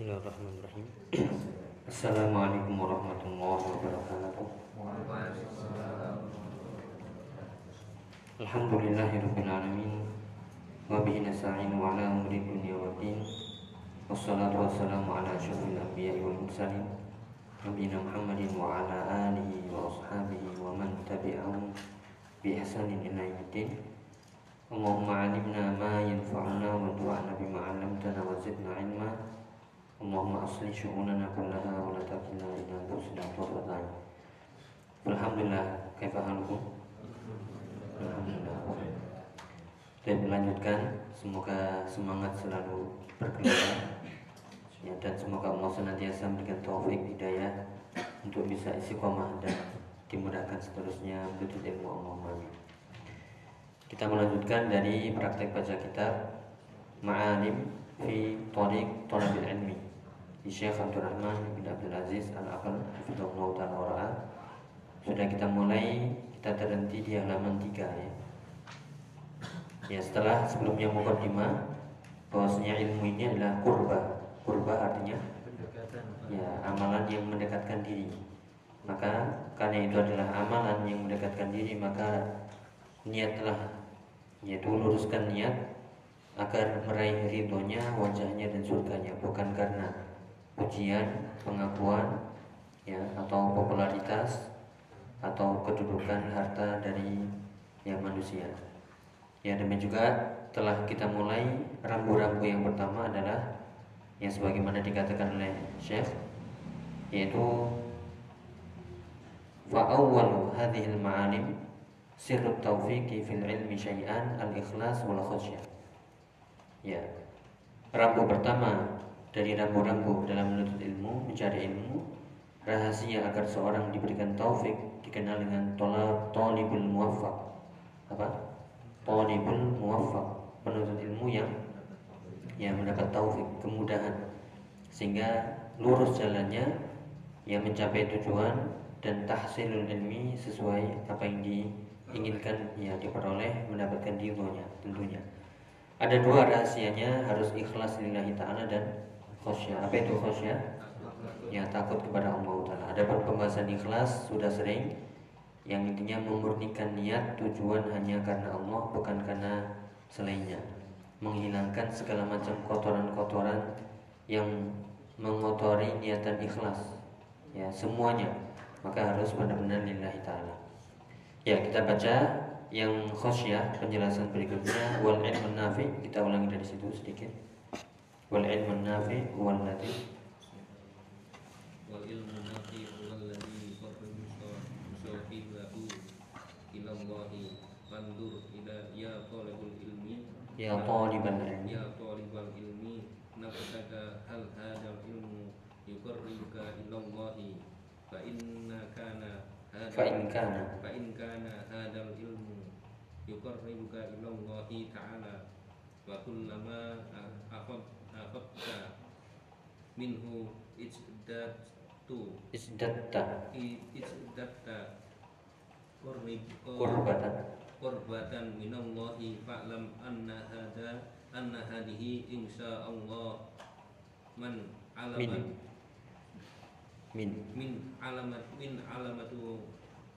Bismillahirrahmanirrahim. Assalamualaikum warahmatullahi wabarakatuh. Alhamdulillahirabbil alamin wa bihi nasta'in wa ala umuri dunya waddin. Wassalatu wassalamu ala asyrofil anbiya'i wal mursalin nabiyina Muhammadin wa ala alihi wa ashabihi wa man tabi'ahum bi ihsanin ila yaumiddin. Allahumma 'allimna ma yanfa'una wa anfa'na bima 'allamtana wa zidna Allahumma asli syu'unana kullaha wa la takilna ila anfusina tarfata Alhamdulillah, kaifa halukum? Alhamdulillah. Dan melanjutkan, semoga semangat selalu berkeliling ya, dan semoga Allah senantiasa memberikan taufik hidayah untuk bisa istiqomah dan dimudahkan seterusnya menuntut ilmu Allah. Kita melanjutkan dari praktek baca kitab Ma'alim fi Tariq Talabil Ilmi Syekh Abdurrahman bin Abdul Aziz Al-Aqal Hafizullah Ta'ala Sudah kita mulai Kita terhenti di halaman 3 ya. Ya setelah sebelumnya mukadimah bahwasanya ilmu ini adalah kurba Kurba artinya Ya amalan yang mendekatkan diri. Maka karena itu adalah amalan yang mendekatkan diri Maka niatlah Yaitu luruskan niat agar meraih ridhonya, wajahnya dan surganya. Bukan karena pujian, pengakuan, ya atau popularitas atau kedudukan harta dari ya manusia. Ya demikian juga telah kita mulai rambu-rambu yang pertama adalah yang sebagaimana dikatakan oleh Syekh yaitu fa'awwalu hadhil ma'alim sirrut taufiqi fil ilmi syai'an al-ikhlas wal khasyah. Ya. Rambu pertama dari rambu-rambu dalam menuntut ilmu, mencari ilmu, rahasia agar seorang diberikan taufik dikenal dengan tolak tolibul muwaffaq. Apa? Tolibul muwaffaq, penuntut ilmu yang yang mendapat taufik, kemudahan sehingga lurus jalannya yang mencapai tujuan dan tahsilul ilmi sesuai apa yang diinginkan ya diperoleh mendapatkan dirinya tentunya. Ada dua rahasianya harus ikhlas lillahi ta'ala dan khosyah. Apa itu khosyah? Ya takut kepada Allah Taala. Ada pembahasan ikhlas sudah sering yang intinya memurnikan niat tujuan hanya karena Allah bukan karena selainnya. Menghilangkan segala macam kotoran-kotoran yang mengotori niatan ikhlas. Ya, semuanya. Maka harus benar-benar lillahi taala. Ya, kita baca yang khosyah penjelasan berikutnya wal ilmu nafi kita ulangi dari situ sedikit wal ilmu nafi huwa alladhi wal ilmu nafi huwa alladhi yuqarribu sahibahu ila Allah fandur ila ya talibul ilmi. Ya talibal ilmi. Ya talibal ilmi nafsaka hal hadzal ilmu yuqarribuka ila Allah fa inna kana fa in kana. Fa in kana hadzal ilmu yuqarribuka ila Allah ta'ala. Wa kullama akhad akhadta minhu ijdatu isdatta ijdata qurrib qurbatan qurbatan minallahi fa'lam anna hada anna hadihi insya Allah man alaman min. Min. Alamat min alamatu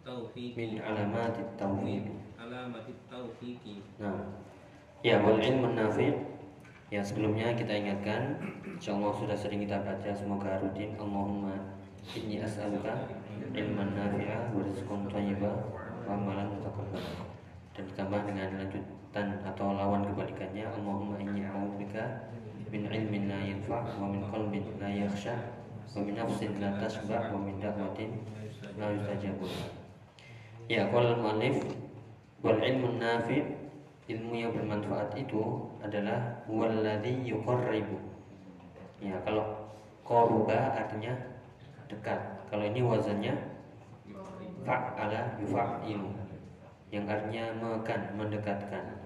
taufiqi. Min alamatit taufiq alamatit taufiqi. Nah. Ya wal ilmu nafi' Ya sebelumnya kita ingatkan InsyaAllah sudah sering kita baca Semoga rutin Allahumma inni as'aluka ilman nafi'ah wa rizqan wa amalan mutaqabbal. Dan ditambah dengan lanjutan atau lawan kebalikannya Allahumma inni a'udzubika min ilmin la yanfa' wa min qalbin la yakhsha wa min nafsin la tasba' wa min da'watin la yustajabu. Ya, qala al-mu'allif wal ilmu nafi' ilmu yang bermanfaat itu adalah walladzi yuqarribu. Ya, kalau qaruba artinya dekat. Kalau ini wazannya fa'ala yufa'ilu yang artinya mekan, mendekatkan.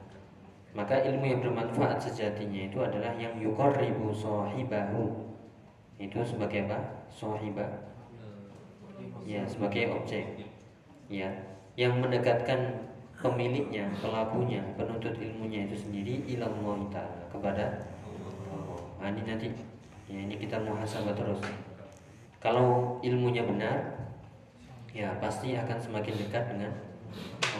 Maka ilmu yang bermanfaat sejatinya itu adalah yang yuqarribu sahibahu. Itu sebagai apa? Sahibah. Ya, sebagai objek. Ya, yang mendekatkan pemiliknya, pelakunya, penuntut ilmunya itu sendiri ilallah ta'ala kepada Allah. Nah, ini nanti Ya, ini kita muhasabah terus. Kalau ilmunya benar, ya pasti akan semakin dekat dengan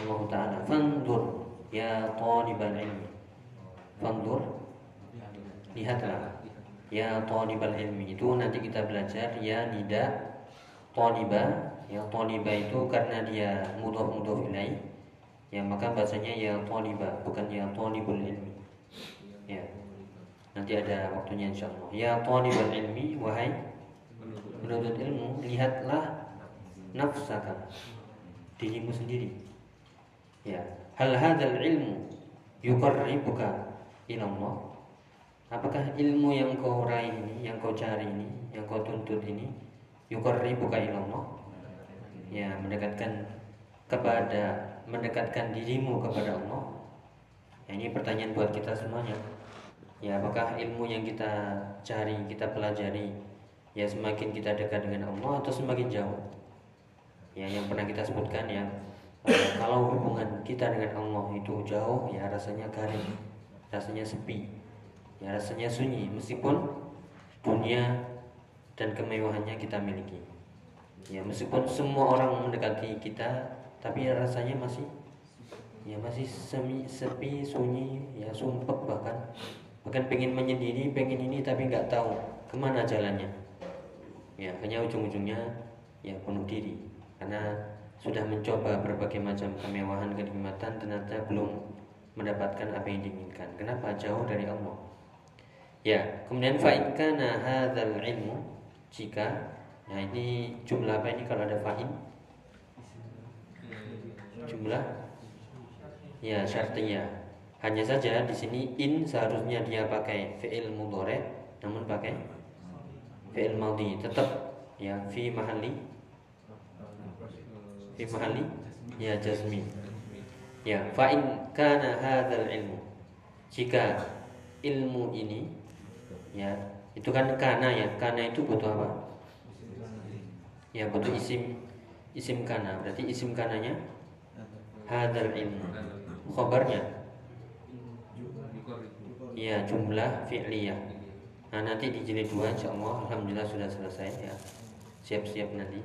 Allah Taala. Fandur ya talibal ilmi. Fandur lihatlah ya talibal ilmi itu nanti kita belajar ya nida taliba ya taliba itu karena dia mudhof mudhof ilaih ya maka bahasanya ya taliba bukan ya talibul ilmi. Ya nanti ada waktunya insyaallah. Ya talibal ilmi wahai menuntut ilmu lihatlah nafsaka dirimu sendiri. Ya hal hadzal ilmu yuqarribuka ila Allah Apakah ilmu yang kau raih ini, yang kau cari ini, yang kau tuntut ini, yuqarribuka ilallah? Ya, mendekatkan kepada mendekatkan dirimu kepada Allah. Ya, ini pertanyaan buat kita semuanya. Ya, apakah ilmu yang kita cari, kita pelajari, ya semakin kita dekat dengan Allah atau semakin jauh? Ya, yang pernah kita sebutkan ya, eh, kalau hubungan kita dengan Allah itu jauh, ya rasanya garing, rasanya sepi ya rasanya sunyi meskipun dunia dan kemewahannya kita miliki ya meskipun semua orang mendekati kita tapi rasanya masih ya masih semi sepi sunyi ya sumpek bahkan. Bahkan pengen menyendiri pengen ini tapi nggak tahu ke mana jalannya. Ya hanya ujung-ujungnya ya bunuh diri. Karena sudah mencoba berbagai macam kemewahan kenikmatan ternyata belum mendapatkan apa yang diinginkan. Kenapa? Jauh dari Allah. Ya, kemudian fa'in kana hadzal ilmu jika ya ini jumlah apa ini kalau ada fa'in? Jumlah? Ya syartiyah. Hanya saja di sini in seharusnya dia pakai fi'il mudhari namun pakai fi'il madhi tetap ya fi mahalli. Fi mahalli? Ya jazmi. Ya, fa'in kana hadzal ilmu. Jika ilmu ini ya itu kan kana ya. Kana itu butuh apa? Ya butuh isim. Isim kana. Berarti isim kananya hadal ilmu khobarnya ya jumlah. Fi'liyah. Nah nanti di jilid dua insya Allah alhamdulillah sudah selesai ya. Siap-siap nanti.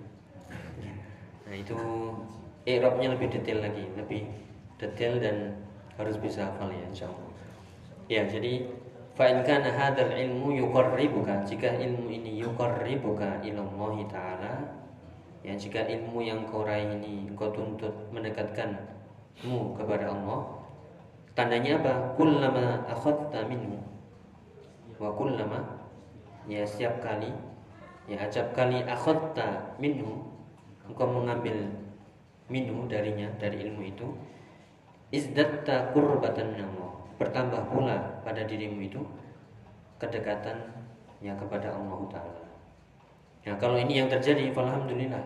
Nah itu Eropnya lebih detail lagi lebih detail dan harus bisa hafal ya insya Allah ya jadi Fa in kana hadzal ilmu yuqarribuka. Jika ilmu ini yuqarribuka ila Allah taala ya jika ilmu yang kau raih ini kau tuntut mendekatkanmu kepada Allah tandanya apa? Kullama akhadta minhu. Wa kullama ya setiap kali ya acap kali akhadta minhu engkau mengambil minhu darinya dari ilmu itu. Izdatta qurbatan Allah. Bertambah pula pada dirimu itu kedekatan yang kepada Allah Taala. Ya kalau ini yang terjadi, alhamdulillah.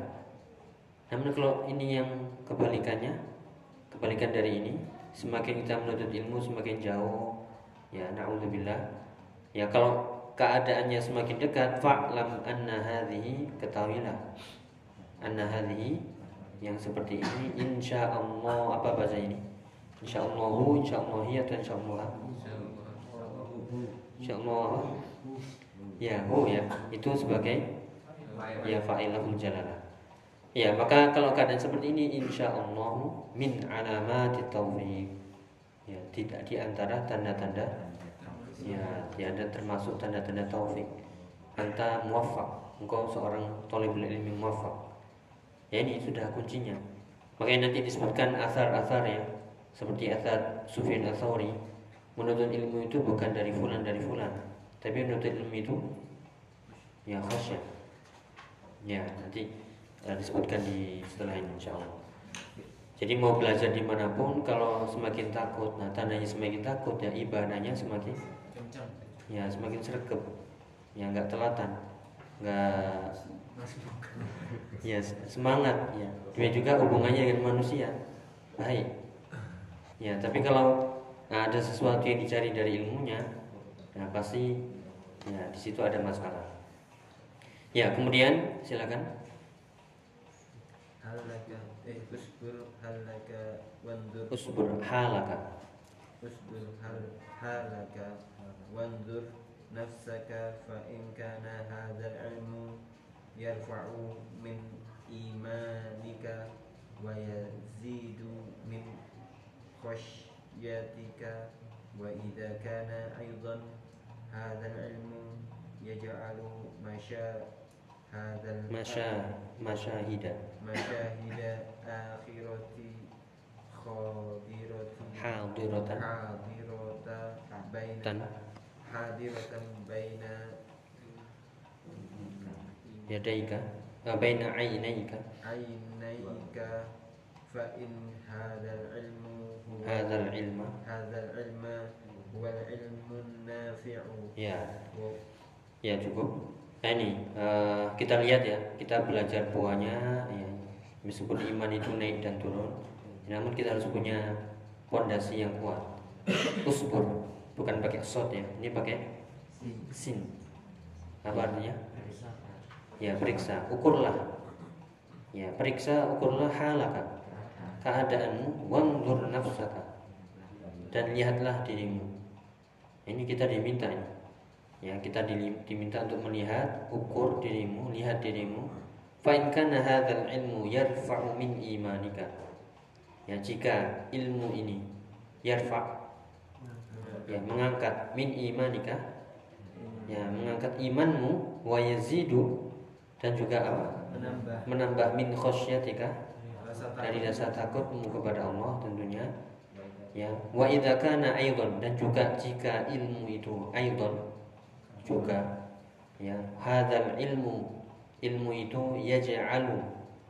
Namun kalau ini yang kebalikannya, kebalikan dari ini, semakin kita menuntut ilmu semakin jauh. Ya, naudzubillah. Ya kalau keadaannya semakin dekat, fa'lam anna hadhihi ketahuilah. Anna hadhihi yang seperti ini insya Allah apa bahasa ini? insyaallah insyaallah ya dan insyaallah insyaallah ya hu ya itu sebagai ya fa'ilahul jalalah ya maka kalau keadaan seperti ini insyaallah min alamat taufiq ya tidak di antara tanda-tanda ya tiada termasuk tanda-tanda taufik anta muwaffaq engkau seorang talibul ilmi muwaffaq. Ya ini sudah kuncinya. Makanya nanti disebutkan asar-asar ya seperti asad Sufyan Ats-Tsauri menuntut ilmu itu bukan dari fulan dari fulan tapi menuntut ilmu itu yang khasyah ya nanti uh, disebutkan di setelah ini insya Allah. Jadi mau belajar di mana pun kalau semakin takut nah tandanya semakin takut ya ibadahnya semakin ya semakin sergap. Ya nggak telatan nggak ya semangat ya. Dia juga hubungannya dengan manusia. Baik. Ya, tapi kalau nah, ada sesuatu yang dicari dari ilmunya, nah pasti ya di situ ada masalah. Ya, kemudian silakan. Halaka, eh, usbur wandur. Usbur halaka. Usbur hal, halaka, wandur nafsaka fa in kana hadzal ilmu yarfa'u min imanika wa yazidu min wa idza kana aidan hadzal ilmu هذا الآن. مشاهد مشاهد آخرة خاضرة حاضرة. حاضرة بين حاضرة بين يديك. آه، بين عينيك. عينيك. فإن هذا العلم هو هذا العلم. هذا العلم هو العلم النافع. يا يا cukup nah ini eh, kita lihat ya kita belajar buahnya ya. Meskipun iman itu naik dan turun. Namun kita harus punya pondasi yang kuat. Usbur bukan pakai sod ya ini pakai sin. Apa artinya? Ya periksa ukurlah. Ya periksa ukurlah halaka. Keadaanmu wandur nafsaka. Dan lihatlah dirimu. Ini kita diminta ini ya kita di- diminta untuk melihat ukur dirimu lihat dirimu. Fa in kana hadzal ilmu yarfa'u min imanika. Ya jika ilmu ini yarfa ya mengangkat min imanika ya mengangkat imanmu wa yazidu dan juga apa? Menambah. Menambah min khosyatika rasa dari rasa takutmu kepada Allah tentunya. Ya wa idza kana aidan dan juga jika ilmu itu aidan juga. Ya hadzal ilmu ilmu itu yaj'alu.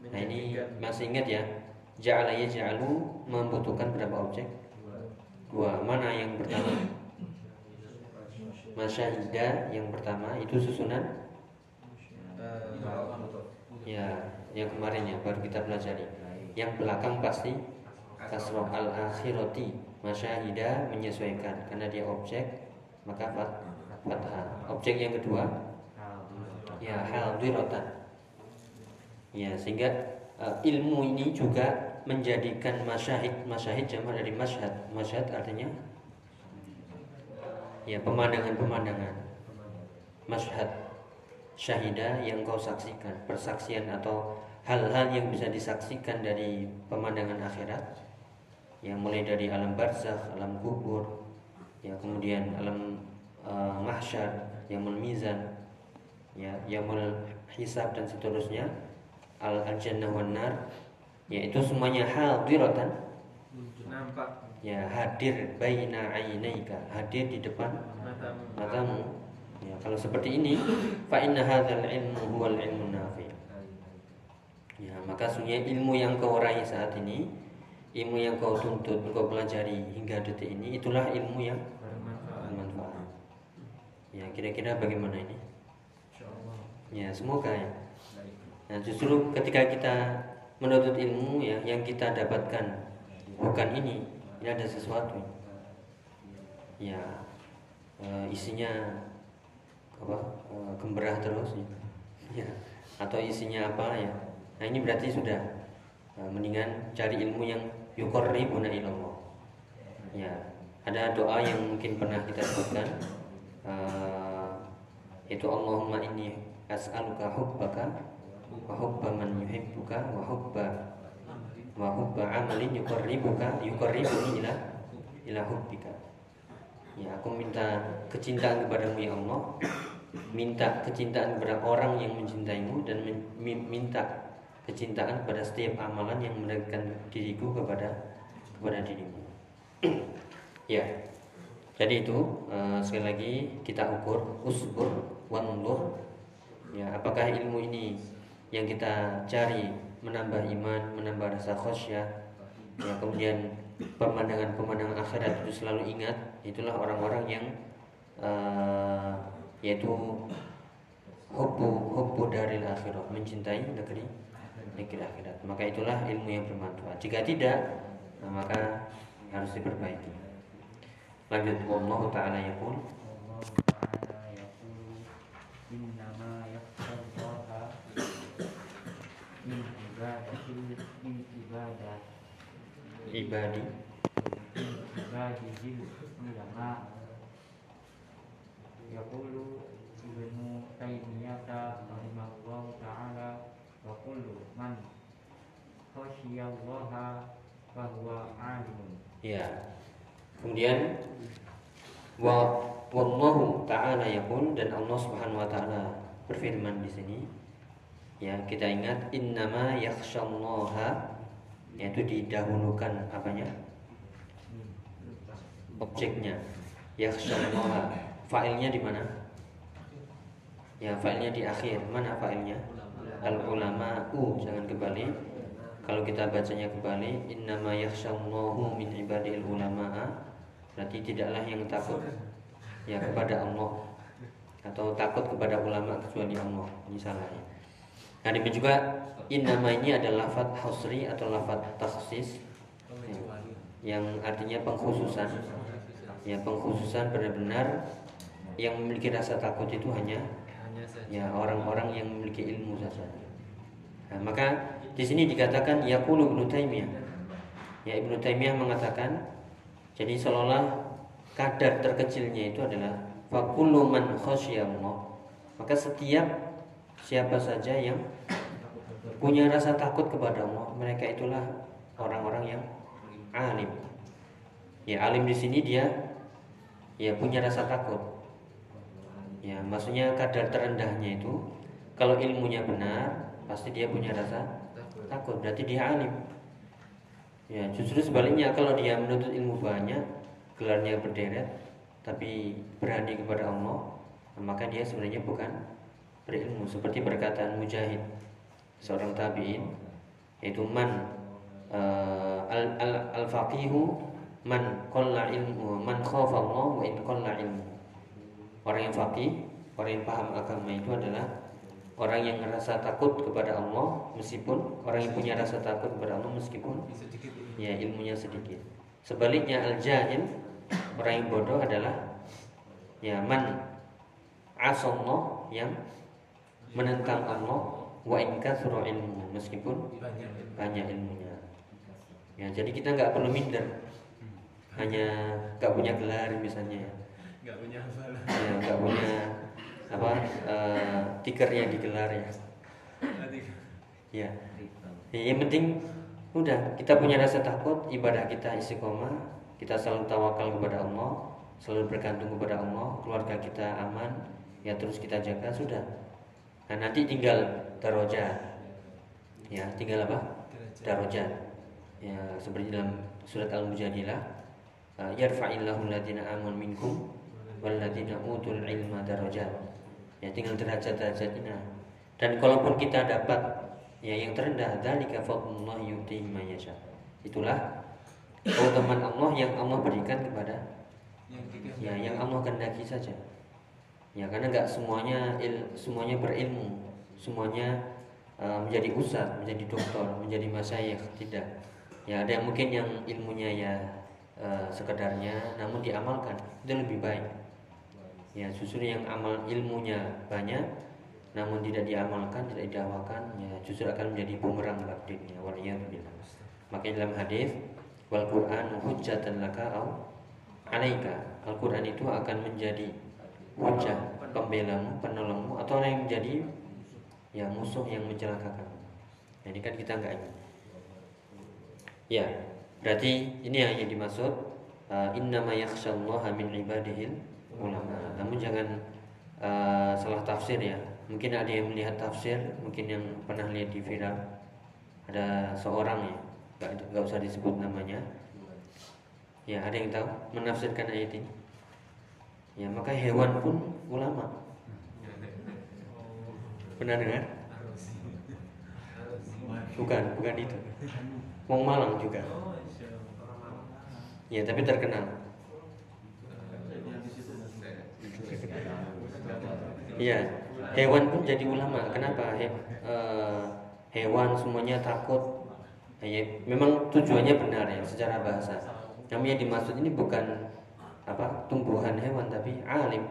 Nah ini masih ingat ya ja'ala yaj'alu membutuhkan berapa objek? Dua. Mana yang pertama? Masyahida yang pertama itu susunan? Eh, ya yang kemarin ya baru kita pelajari. Yang belakang pasti kasroh al akhirati masyahida menyesuaikan karena dia objek maka fathah objek yang kedua? Ya hadirotan ya sehingga eh, ilmu ini juga menjadikan masyahid masyahid jamak dari masyhad. Masyhad artinya? Ya pemandangan-pemandangan. Masyhad syahida yang kau saksikan. Persaksian atau hal-hal yang bisa disaksikan dari pemandangan akhirat. Yang mulai dari alam barzakh, alam kubur. Ya kemudian alam uh, mahsyar yaumul mizan ya yaumul hisab dan seterusnya al jannah wan nar ya itu semuanya hadiratan nampak ya hadir baina ainaika hadir di depan matamu. matamu. Ya kalau seperti ini fa inna hadzal ilmu huwal ilmu nafi. Ya maka sesungguhnya ilmu yang kau raih saat ini ilmu yang kau tuntut kau pelajari hingga detik ini itulah ilmu yang ya kira-kira bagaimana ini? Ya semoga ya. Nah justru ketika kita menuntut ilmu ya yang kita dapatkan bukan ini ini ada sesuatu. Ya eh, isinya apa eh, gemberah terus ya. ya atau isinya apa ya. Nah ini berarti sudah eh, mendingan cari ilmu yang yukorribuna ilallah. Ya ada doa yang mungkin pernah kita sebutkan yaitu Allahumma inni as'aluka hubbaka wa hubba man yuhibbuka wa hubba wa hubba amalin yuqarribuka yuqarribuni ila ila hubbika. Ya aku minta kecintaan kepadamu ya Allah. Minta kecintaan kepada orang yang mencintaimu dan min- min- minta kecintaan kepada setiap amalan yang mendekatkan diriku kepada kepada dirimu. Ya jadi itu eh, sekali lagi kita ukur usbur wanlur ya apakah ilmu ini yang kita cari menambah iman menambah rasa khosyah ya kemudian pemandangan-pemandangan akhirat itu selalu ingat. Itulah orang-orang yang eh, yaitu hubbu hubbu daril akhirat mencintai negeri negeri akhirat. Maka itulah ilmu yang bermanfaat. Jika tidak maka harus diperbaiki. Lanjut. Allah taala yaqul Allah Ta'ala yaqulu innama yakhshallaha min ibadatil min ibadat ibadi min ibadihil ulama yaqulu ibnu taimiyata rahimahullah ta'ala wa kullu man khasyiyallaha fa huwa alimun Ya. Kemudian wa wallahu taala yaqul dan Allah Subhanahu wa taala berfirman di sini. Ya, kita ingat innama yakhsyallaha yaitu didahulukan apanya? Objeknya. Yakhsyallaha. Failnya di mana? Ya, failnya di akhir. Mana failnya? Al ulama u jangan kembali kalau kita bacanya kembali innama yakhsyallahu min ibadil ulama berarti tidaklah yang takut ya kepada Allah atau takut kepada ulama kecuali Allah ini salah ya. Nah demikian juga innama ini adalah lafadz hasri atau lafadz takhsis ya, yang artinya pengkhususan ya pengkhususan benar-benar yang memiliki rasa takut itu hanya ya orang-orang yang memiliki ilmu saja. Nah, maka di sini dikatakan yaqulu Ibnu Taimiyah. Ya Ibnu Taimiyah mengatakan jadi seolah kadar terkecilnya itu adalah fakullu man. Maka setiap siapa saja yang punya rasa takut kepada Allah, mereka itulah orang-orang yang alim. Ya alim di sini dia ya punya rasa takut. Ya, maksudnya kadar terendahnya itu kalau ilmunya benar, pasti dia punya rasa takut. Berarti dia alim. Ya, justru sebaliknya kalau dia menuntut ilmu banyak, gelarnya berderet, tapi berani kepada Allah, maka dia sebenarnya bukan berilmu. Seperti perkataan Mujahid, seorang tabiin, yaitu man eh, al al al faqihu man qalla ilmu man khafa Allah wa in qalla ilmu. Orang yang faqih, orang yang paham agama itu adalah orang yang merasa takut kepada Allah meskipun orang yang punya rasa takut kepada Allah meskipun ya ilmunya sedikit. Sebaliknya al jahil orang yang bodoh adalah ya man asallah yang menentang Allah wa in kathura ilmu meskipun banyak ilmunya. Ya, jadi kita nggak perlu minder. Hanya nggak punya gelar misalnya ya. nggak punya hafalan Ya, nggak punya apa eh, tikernya digelar ya. Nanti Ya. Ya, yang penting udah kita punya rasa takut, ibadah kita istiqomah, kita selalu tawakal kepada Allah, selalu bergantung kepada Allah, keluarga kita aman, ya terus kita jaga sudah. Nah, nanti tinggal daroja. Ya, tinggal apa? Daroja. Ya, seperti dalam surat Al-Mujadilah, yarfa'illahu alladziina amanu minkum walladziina utul ilma darajat. Ya, tinggal derajat-derajatnya. Dan kalaupun kita dapat ya yang terendah dzalika fadlullah yu'tihi man yasha. Itulah keutamaan Allah yang Allah berikan kepada yang ya yang Allah kehendaki saja. Ya karena nggak semuanya il, semuanya berilmu, semuanya uh, menjadi ustaz, menjadi doktor, menjadi masyayikh, tidak. Ya ada yang mungkin yang ilmunya ya uh, sekedarnya namun diamalkan itu lebih baik. Ya justru yang amal ilmunya banyak namun tidak diamalkan, tidak didakwakan, ya justru akan menjadi bumerang bagi dirinya. Waliyadzubillah. Makanya dalam hadis wal Quran laka au alaika. Al-Quran itu akan menjadi hujah pembelamu, penolongmu atau orang yang menjadi ya musuh yang mencelakakan. Nah, ini kan kita nggak ingin. Ya, berarti ini yang yang dimaksud uh, innama yakhsyallaha min ibadihil ulama. Namun jangan uh, salah tafsir ya. Mungkin ada yang melihat tafsir, mungkin yang pernah lihat di viral ada seorang ya, nggak usah disebut namanya. Ya, ada yang tahu menafsirkan ayat ini? Ya, maka hewan pun ulama. Pernah dengar? Bukan, bukan itu. Wong Malang juga. Ya, tapi terkenal. Iya, hewan pun jadi ulama. Kenapa? He, eh, hewan semuanya takut. Ya, memang tujuannya benar ya secara bahasa. Namun yang dimaksud ini bukan apa tumbuhan hewan tapi alim,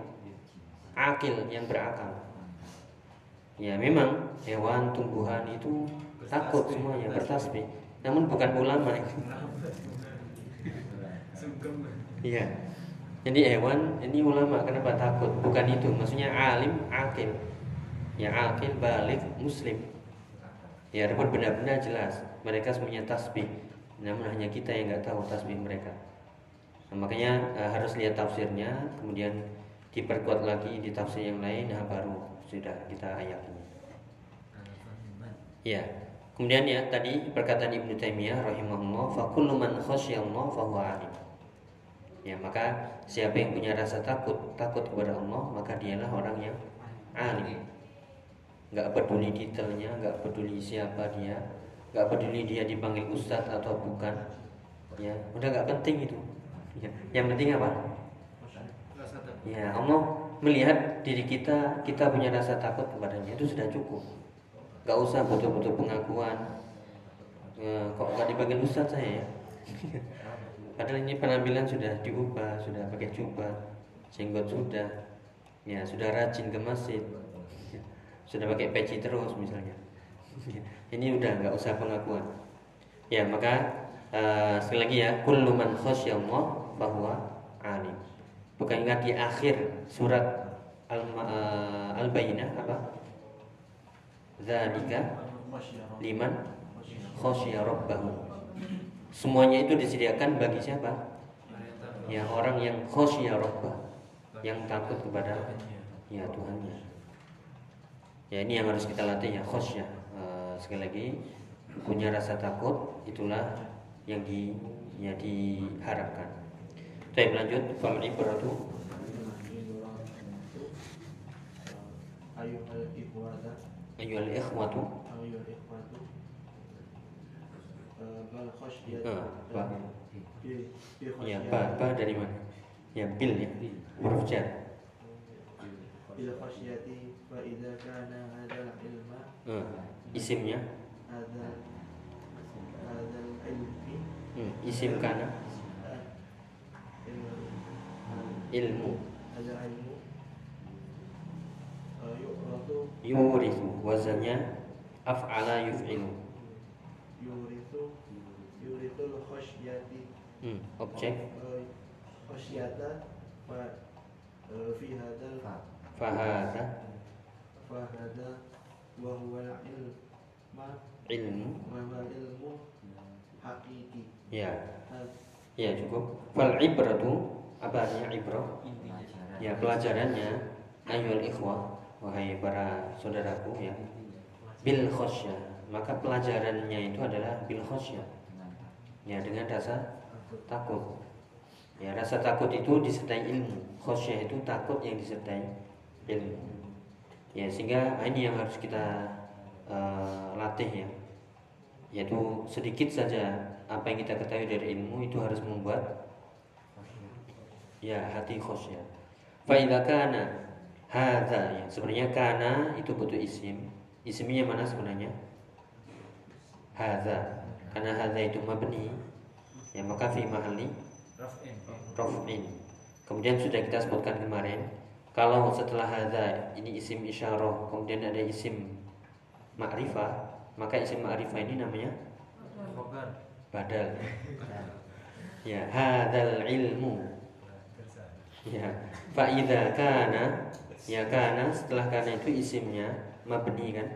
akil yang berakal. Ya memang hewan tumbuhan itu takut semuanya bertasbih. Namun bukan ulama. Iya. Jadi hewan ini ulama kenapa takut? Bukan itu, maksudnya alim, akil. Ya akil, balik, muslim. Ya repot benar-benar jelas. Mereka semuanya tasbih. Namun hanya kita yang nggak tahu tasbih mereka. Nah, makanya eh, harus lihat tafsirnya, kemudian diperkuat lagi di tafsir yang lain, nah baru sudah kita ayatinya. Ya. Kemudian ya tadi perkataan Ibnu Taimiyah rahimahullah, fa kullu man khasyallahu fa huwa alim. Ya, maka siapa yang punya rasa takut, takut kepada Allah, maka dialah orang yang alim. Nggak peduli detailnya, nggak peduli siapa dia, nggak peduli dia dipanggil ustadz atau bukan. Ya, udah nggak penting itu. Ya, yang penting apa? Ya, Allah melihat diri kita, kita punya rasa takut kepadanya itu sudah cukup. Nggak usah betul-betul pengakuan. Ya, kok nggak dipanggil ustadz saya ya? Padahal ini penampilan sudah diubah, sudah pakai jubah, jenggot sudah, ya sudah rajin ke masjid, ya, sudah pakai peci terus misalnya. ini udah nggak usah pengakuan. Ya maka uh, sekali lagi ya, kullu man khasyallah bahwa alim. Bukan ingat di akhir surat al uh, al apa? Zalika liman khasya rabbahu. Semuanya itu disediakan bagi siapa? Ya orang yang khosya robbah Yang takut kepada ya Tuhannya Ya ini yang harus kita latih ya khosya uh, Sekali lagi Punya rasa takut Itulah yang di ya diharapkan Baik lanjut Fal ibratu Ayuhal ikhwatu. Ayuhal Bal Ya ba, ba dari mana? Ya bil ya Huruf jar. Bil khasyati Fa idha kana hadal ilma. Uh, Isimnya? Ilmi. Hmm, Isim kana Ilmu. Hadal ilmu. Eh, Yurithu Wazannya Af'ala yuf'ilu. Yurithu Yurithul khasyati hmm, Objek? Eh, Khasyata Fa eh, Fi hadal Fahada Fahada Wa huwa ilma Ilmu. Wa ilmu Hakiki Ya. Ya cukup. Fal ibratu Apa artinya ibrah? Ya pelajarannya Ayol ikhwah Wahai para saudaraku ya. Bil khosyah. Maka pelajarannya itu adalah bil khosyah. Ya dengan rasa takut. Ya rasa takut itu disertai ilmu. Khosyah itu takut yang disertai ilmu. Ya sehingga ini yang harus kita eh, latih ya. Yaitu sedikit saja Apa yang kita ketahui dari ilmu itu harus membuat Ya hati khosyah Fa'idha kana Hadha ya. Sebenarnya kana itu butuh isim. Isimnya mana sebenarnya? Hadha Karena hadha itu mabni Ya maka fi mahali Raf'in. Kemudian sudah kita sebutkan kemarin Kalau setelah hadha Ini isim isyarah Kemudian ada isim Ma'rifah Maka isim ma'rifah ini namanya Badal Ya Hadal ilmu Ya. Fa'idha kana Ya kana Setelah kana itu isimnya Mabni kan?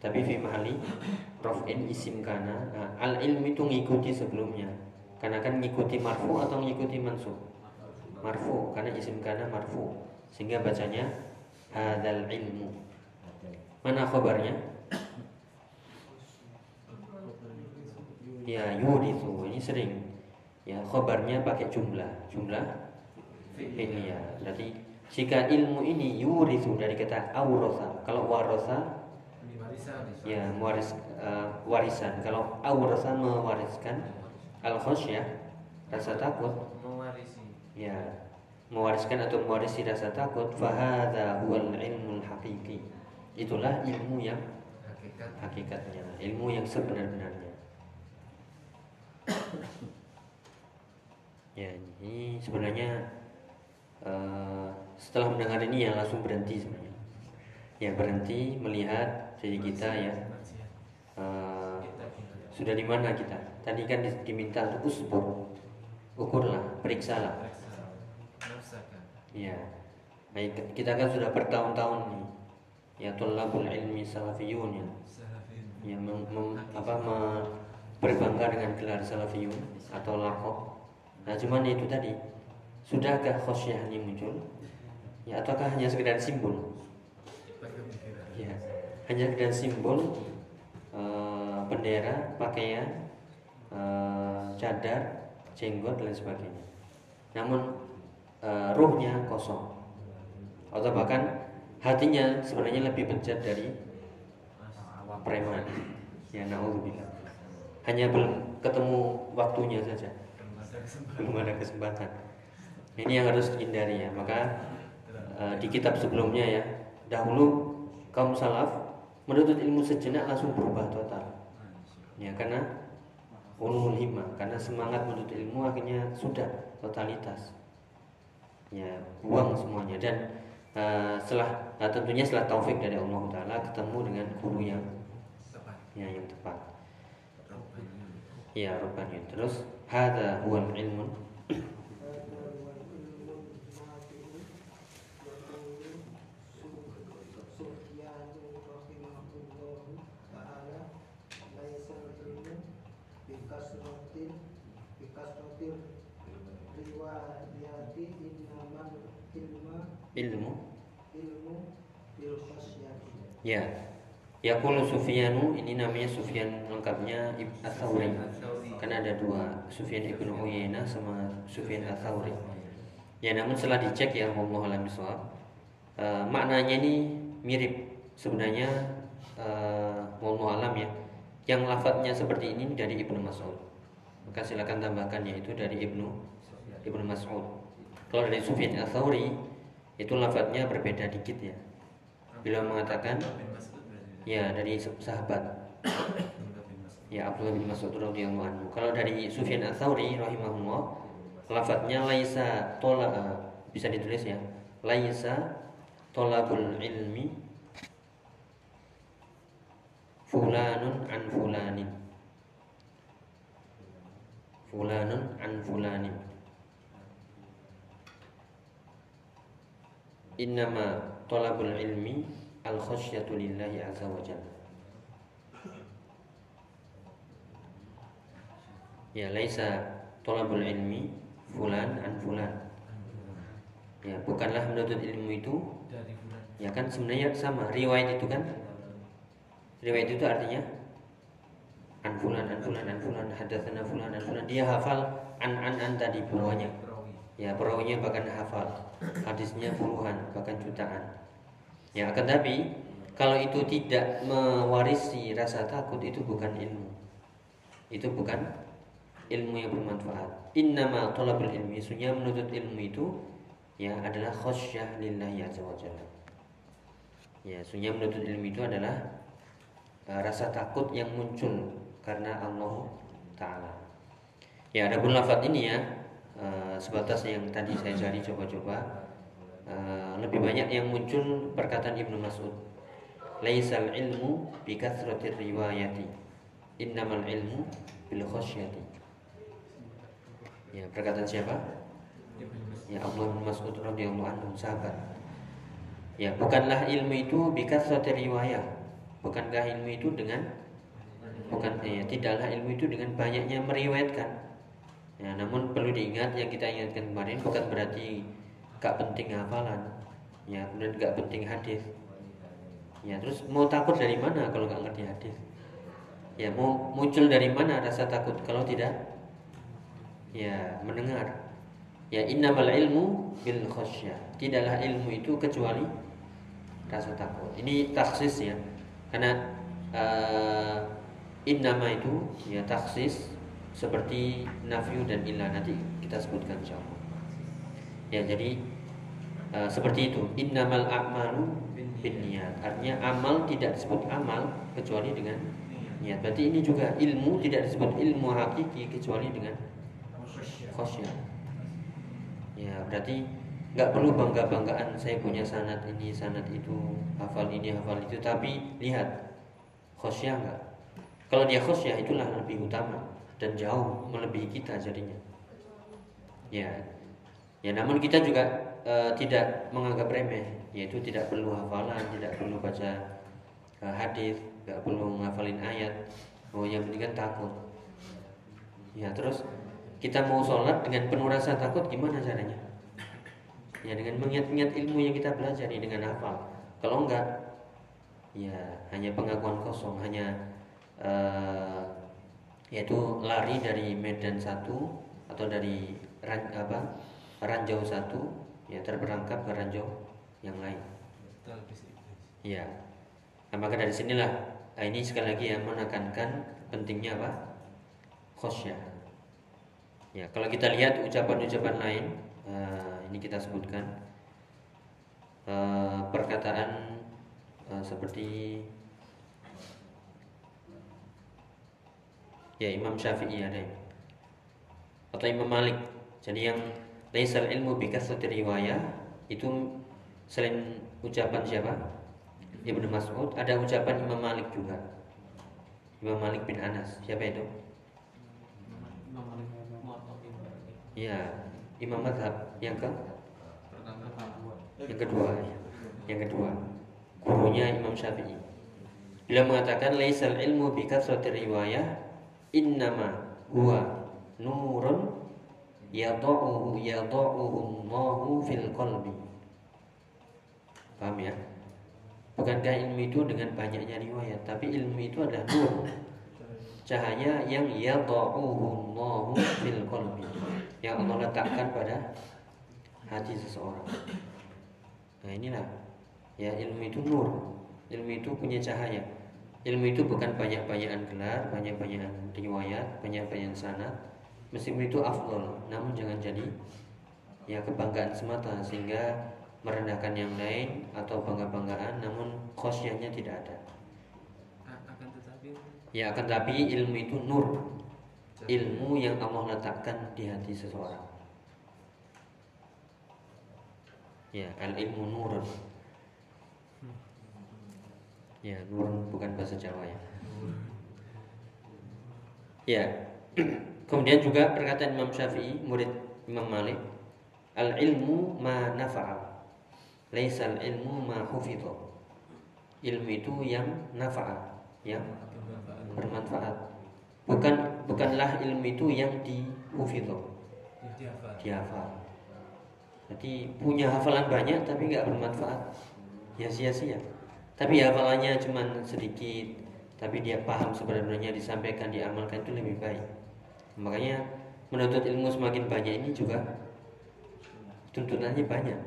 Tapi fi mahali Raf'in isim kana. Nah, Al ilmu itu ngikuti sebelumnya. Karena kan ngikuti marfu atau ngikuti mansub Marfu Karena isim kana marfu. Sehingga bacanya Hadal ilmu. Mana khabarnya? Ya yurithu Ini sering. Ya khobarnya pakai jumlah. Jumlah fi'liyah Berarti jika ilmu ini yurithu Dari kata awrosa Kalau warosa Ya mewaris, eh, warisan. Kalau awrosa mewariskan al khosyah Rasa takut. Mewarisi. Ya Mewariskan atau mewarisi rasa takut Fahadha huwal ilmul hakiki Itulah ilmu yang hakikat. hakikatnya Ilmu yang sebenar-benarnya. Ya, ini sebenarnya eh, setelah mendengar ini ya langsung berhenti sebenarnya. Ya berhenti melihat diri kita ya. Eh, sudah di mana kita? Tadi kan di- diminta untuk usbur, ukurlah, periksalah. Ya, baik kita kan sudah bertahun-tahun nih, ya tulabul ilmi salafiyun ya, yang mem- mem- apa berbangga dengan gelar salafiyun atau lakob. Nah, cuman itu tadi, sudahkah khosyah ini muncul? Ya, ataukah hanya sekedar simbol? Ya, hanya sekedar simbol eh, bendera, pakaian, eh, cadar, jenggot dan sebagainya. Namun eh, ruhnya kosong, atau bahkan hatinya sebenarnya lebih bejat dari preman. Ya, naudzubillah. Hanya belum ketemu waktunya saja, belum ada kesempatan. Ini yang harus dihindari ya. Maka eh, di kitab sebelumnya ya, dahulu kaum salaf menuntut ilmu sejenak langsung berubah total. Ya, karena ulul himmah, karena semangat menuntut ilmu akhirnya sudah totalitas. Ya, buang semuanya dan eh, setelah eh, tentunya setelah taufik dari Allah Taala ketemu dengan guru yang ya yang tepat. Ya, rupanya. Terus hadza huwal ilmun Ya. Yaqulu Sufyanu ini namanya Sufyan lengkapnya Ibn Atsauri. Karena ada dua, Sufyan Ibnu Uyainah sama Sufyan Atsauri. Ya namun setelah dicek ya Allah alam eh, maknanya ini mirip sebenarnya eh, wallahu alam ya. Yang lafadznya seperti ini dari Ibnu Mas'ud. Maka silakan tambahkan yaitu dari Ibnu Ibnu Mas'ud. Kalau dari Sufyan Atsauri itu lafadznya berbeda dikit ya. Beliau mengatakan ya dari sahabat ya Abdullah bin Mas'ud radhiyallahu anhu. Kalau dari Sufyan Ats-Tsauri rahimahullah, lafadznya laisa tola bisa ditulis ya. Laisa tolabul ilmi fulanun an fulanin. Fulanun an fulanin. Innama tolabul ilmi al khasyatu lillahi azza wa jalla. Ya laisa tolabul ilmi fulan an fulan. Ya bukanlah menuntut ilmu itu ya kan sebenarnya sama. Riwayat itu kan? Riwayat itu artinya an fulan an fulan an fulan hadatsana fulan an fulan. Dia hafal an an an tadi bawahnya ya perawinya bahkan hafal. Hadisnya puluhan bahkan jutaan. Ya akan tapi kalau itu tidak mewarisi rasa takut itu bukan ilmu. Itu bukan ilmu yang bermanfaat. Innama tolabul ilmi sunya menuntut ilmu itu ya adalah khosyah lillahi azza wa jalla. Ya sunya menuntut ilmu itu adalah uh, rasa takut yang muncul karena Allah taala. Ya ada pun lafadz ini ya uh, sebatas yang tadi saya cari coba-coba. Uh, lebih banyak yang muncul perkataan Ibnu Mas'ud. Laisal ilmu bi kathratir riwayati. Innamal ilmu bil khasyati ya perkataan siapa? Ya Allah bin Mas'ud radhiyallahu anhu sahabat. Ya bukanlah ilmu itu bi kathratir riwayah. Bukankah ilmu itu dengan? Bukan ya tidaklah ilmu itu dengan banyaknya meriwayatkan ya namun perlu diingat yang kita ingatkan kemarin bukan berarti gak penting hafalan. Ya kemudian gak penting hadis. Ya terus mau takut dari mana kalau nggak ngerti hadis? Ya mau muncul dari mana rasa takut kalau tidak? Ya mendengar. Ya innamal ilmu bil khasyah tidaklah ilmu itu kecuali rasa takut. Ini taksis ya. Karena uh, innama itu ya taksis seperti nafyu dan ilah nanti kita sebutkan insyaallah ya jadi uh, seperti itu. Innamal a'malu bin niat artinya amal tidak disebut amal kecuali dengan niat. Berarti ini juga ilmu tidak disebut ilmu hakiki kecuali dengan khosyah ya berarti nggak perlu bangga banggaan saya punya sanat ini sanat itu hafal ini hafal itu. Tapi lihat khosyah nggak? Kalau dia khosyah itulah lebih utama dan jauh melebihi kita jadinya ya ya namun kita juga eh, tidak menganggap remeh, yaitu tidak perlu hafalan, tidak perlu baca eh, hadis, nggak perlu ngafalin ayat. Oh, yang penting kan takut. Ya, terus kita mau sholat dengan penuh rasa takut gimana caranya? Ya dengan mengingat-ingat ilmu yang kita pelajari dengan hafal. Kalau enggak, ya hanya pengakuan kosong, hanya eh, yaitu lari dari medan satu atau dari ran, apa ranjau satu ya terperangkap ke ranjau yang lain. Ya, nah, maka dari sinilah nah, ini sekali lagi yang menekankan pentingnya apa khosyah. Ya, kalau kita lihat ucapan-ucapan lain, eh, ini kita sebutkan eh, perkataan eh, seperti ya Imam Syafi'i ada ya. atau Imam Malik. Jadi yang laisal ilmu bi kasrati riwayah itu selain ucapan siapa? Ibnu Mas'ud, ada ucapan Imam Malik juga. Imam Malik bin Anas. Siapa itu? Ya, Imam Mazhab yang ke yang kedua, ya. yang kedua, gurunya Imam Syafi'i. Beliau mengatakan laisal ilmu bi kasrati riwayah innama huwa nurun yadauhu yadauhu Allahu fil qalbi. Paham ya? Bukankah ilmu itu dengan banyaknya riwayat, tapi ilmu itu adalah nur. Cahaya yang yadauhu Allahu fil qalbi. Yang Allah letakkan pada hati seseorang. Nah, inilah ya ilmu itu nur. Ilmu itu punya cahaya. Ilmu itu bukan banyak-banyakan gelar, banyak-banyakan riwayat, banyak-banyakan sanad. Meskipun itu afdol, namun jangan jadi ya kebanggaan semata sehingga merendahkan yang lain atau bangga-banggaan namun khosyahnya tidak ada. akan tetapi Ya akan tapi ilmu itu nur. Ilmu yang Allah letakkan di hati seseorang. Ya, al ilmu nurun. Ya, nurun bukan bahasa Jawa ya. Ya. Kemudian juga perkataan Imam Syafi'i, murid Imam Malik, al ilmu ma nafa'a. Laisal ilmu ma hufidha. Ilmu itu yang nafa'a, yang bermanfaat. Bukan bukanlah ilmu itu yang dihufidha, dihafal. Jadi punya hafalan banyak tapi nggak bermanfaat, ya sia-sia. Tapi hafalannya cuma sedikit, tapi dia paham sebenarnya disampaikan, diamalkan itu lebih baik. Makanya menuntut ilmu semakin banyak ini juga tuntutannya banyak.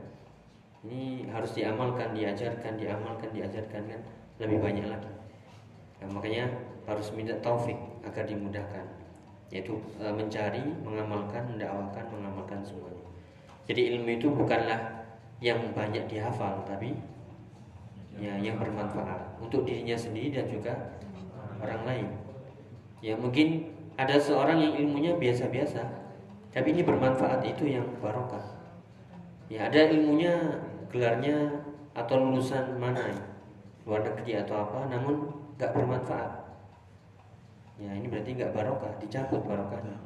Ini harus diamalkan, diajarkan, diamalkan, diajarkan kan lebih banyak lagi. Nah, makanya harus minta taufik agar dimudahkan, yaitu e, mencari, mengamalkan, mendakwakan, mengamalkan semuanya. Jadi ilmu itu bukanlah yang banyak dihafal, tapi ya yang bermanfaat untuk dirinya sendiri dan juga orang lain. Ya mungkin ada seorang yang ilmunya biasa-biasa, tapi ini bermanfaat itu yang barokah. Ya ada ilmunya, gelarnya atau lulusan mana luar negeri atau apa, namun nggak bermanfaat. Ya ini berarti nggak barokah, dicabut barokahnya.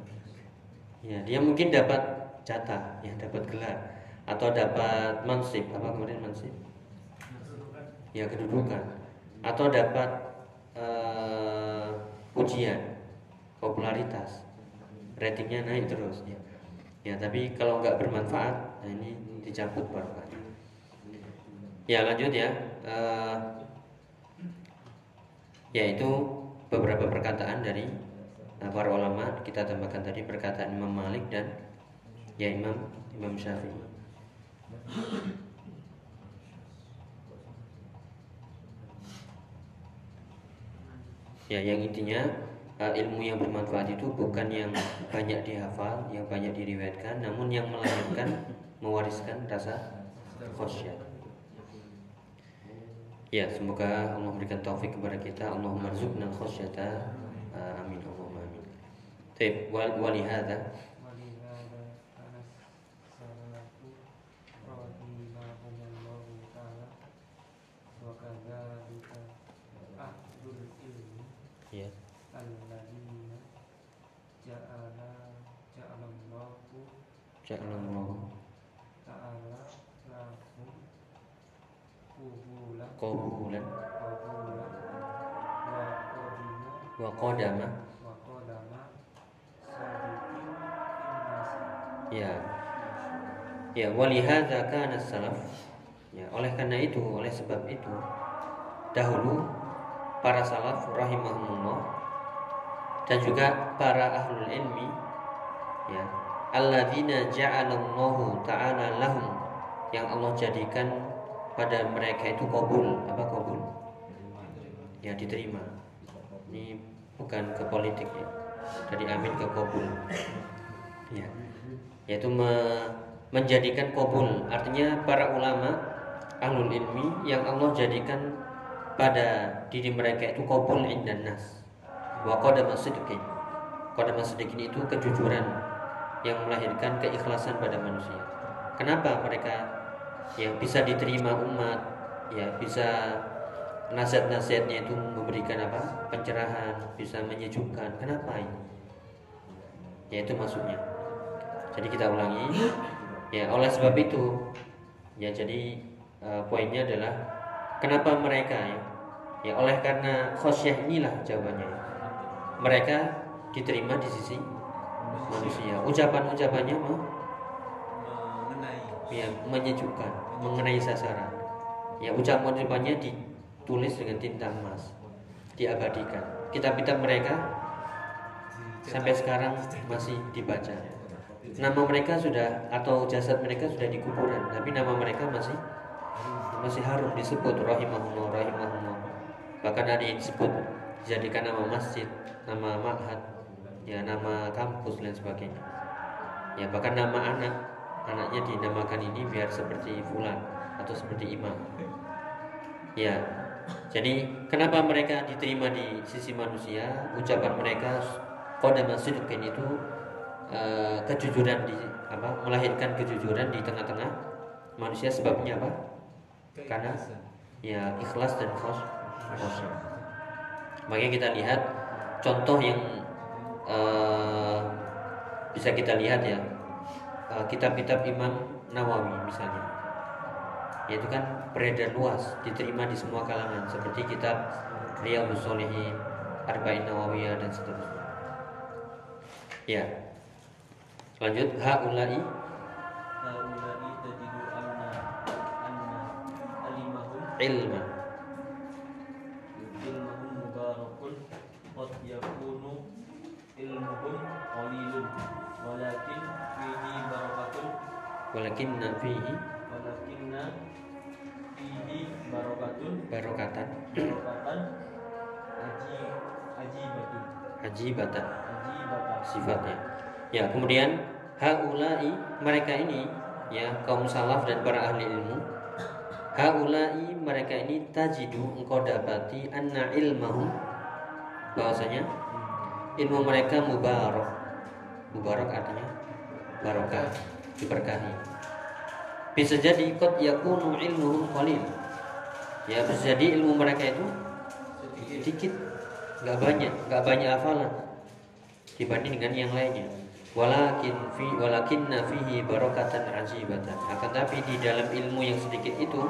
Ya dia mungkin dapat jatah, ya dapat gelar atau dapat mansib apa kemudian mansib? Ya kedudukan. Atau dapat uh, ujian popularitas. Ratingnya naik terus ya. Ya tapi kalau nggak bermanfaat nah ini dicabut barokahnya ya lanjut ya. Uh, yaitu beberapa perkataan dari uh, para ulama. Kita tambahkan tadi perkataan Imam Malik dan ya Imam Imam Syafi'i ya yang intinya uh, ilmu yang bermanfaat itu bukan yang banyak dihafal, yang banyak diriwayatkan, namun yang melahirkan, mewariskan rasa khosyah. Ya, semoga Allah memberikan taufik kepada kita. Allahumma rzuqna khosyata. Uh, amin. Allahumma amin. Baik, wal walihada ja'lallahu ta'ala kubulan kubulan ya. Ya walihadza kana salaf. Ya oleh karena itu oleh sebab itu dahulu para salaf rahimahumullah dan juga para ahlul ilmi ya alladzina ja'alallahu ta'ala lahum. Yang Allah jadikan pada mereka itu kabul. Apa kabul? Ya diterima. Ini bukan ke politik ya. Dari amin ke kabul. Ya. Yaitu me- menjadikan kabul. Artinya para ulama ahlul ilmi yang Allah jadikan pada diri mereka itu kabul indan nas. Wa qadama sidqin. Qadama sidqin itu kejujuran yang melahirkan keikhlasan pada manusia. Kenapa mereka yang bisa diterima umat ya bisa nasihat-nasihatnya itu memberikan apa pencerahan bisa menyejukkan? Kenapa ini? Ya itu maksudnya. Jadi kita ulangi. Ya oleh sebab itu ya jadi eh, poinnya adalah kenapa mereka ya ya oleh karena khosyah inilah jawabannya. Mereka diterima di sisi manusia. Ucapan-ucapannya mau mengenai. Ya menyejukkan mengenai sasaran. Ya ucapan-ucapannya ditulis dengan tinta emas. Diabadikan. Kitab-kitab mereka sampai sekarang masih dibaca. Nama mereka sudah atau jasad mereka sudah di kuburan tapi nama mereka masih masih harum disebut rahimahullah rahimahullah bahkan ada yang disebut dijadikan nama masjid nama ma'had ya nama kampus dan sebagainya. Ya bahkan nama anak anaknya dinamakan ini biar seperti fulan atau seperti imam. Ya jadi kenapa mereka diterima di sisi manusia? Ucapan mereka qadama sidqin itu eh, kejujuran di apa melahirkan kejujuran di tengah-tengah manusia. Sebabnya apa? Karena ya ikhlas dan khosyah. makanya kita lihat contoh yang eh, bisa kita lihat ya. Eh, kitab-kitab Imam Nawawi misalnya. Yaitu kan beredar luas diterima di semua kalangan. Seperti kitab Riyadhus Shalihin Arba'in Nawawiyah dan seterusnya. Ya. Lanjut. Haulai. Haulai tajidu anna anna alimahum. Ilma qalilun walakin fihi barakatun walakinna fihi. Walakinna fihi barakatun barokatan. Barakatan aji ajibatun ajibatan. Ajibatan. Sifatnya. Ya, kemudian haulai mereka ini ya kaum salaf dan para ahli ilmu haulai mereka ini tajidu engkau dapati anna ilmahum bahwasanya ilmu mereka mubarak mubarak artinya barokah diberkahi. Bisa jadi kot yakunu ilmuhum qalil. Ya bisa jadi ilmu mereka itu sedikit nggak banyak nggak banyak hafalan dibanding dengan yang lainnya. Walakin fi walakinna fihi barokatan ajibatan. Akan tapi di dalam ilmu yang sedikit itu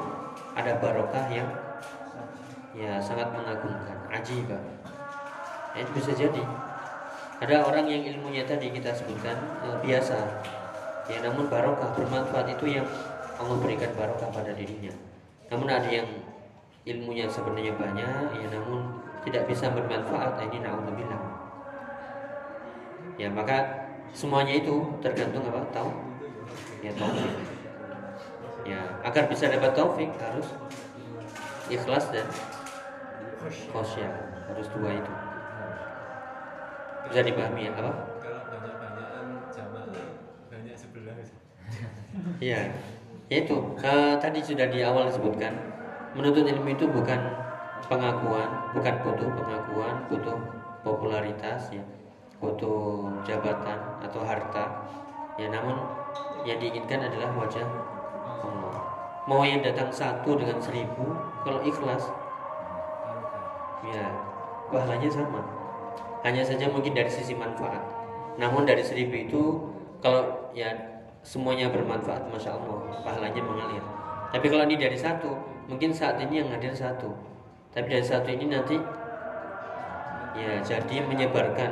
ada barokah yang ya sangat mengagumkan ajibah. Ya, itu bisa jadi ada orang yang ilmunya tadi kita sebutkan eh, biasa. Ya namun barokah bermanfaat itu yang Allah berikan barokah pada dirinya. Namun ada yang ilmunya sebenarnya banyak ya namun tidak bisa bermanfaat. Nah, ini naudzubillah. Ya maka semuanya itu tergantung apa? Tahu ya taufik. Ya agar bisa dapat taufik harus ikhlas dan khosyah harus dua itu bisa dipahami ya apa? Kalau banyak-banyakan jamaah banyak sebelah. Ya yaitu eh, tadi sudah di awal disebutkan menuntut ilmu itu bukan pengakuan bukan butuh pengakuan butuh popularitas ya. Butuh jabatan atau harta. Ya namun yang diinginkan adalah wajah Allah. Mau yang datang satu dengan seribu kalau ikhlas ya pahalanya sama hanya saja mungkin dari sisi manfaat namun dari seribu itu kalau ya semuanya bermanfaat masya Allah pahalanya mengalir Tapi kalau ini dari satu, mungkin saat ini yang hadir satu. Tapi dari satu ini nanti ya jadi menyebarkan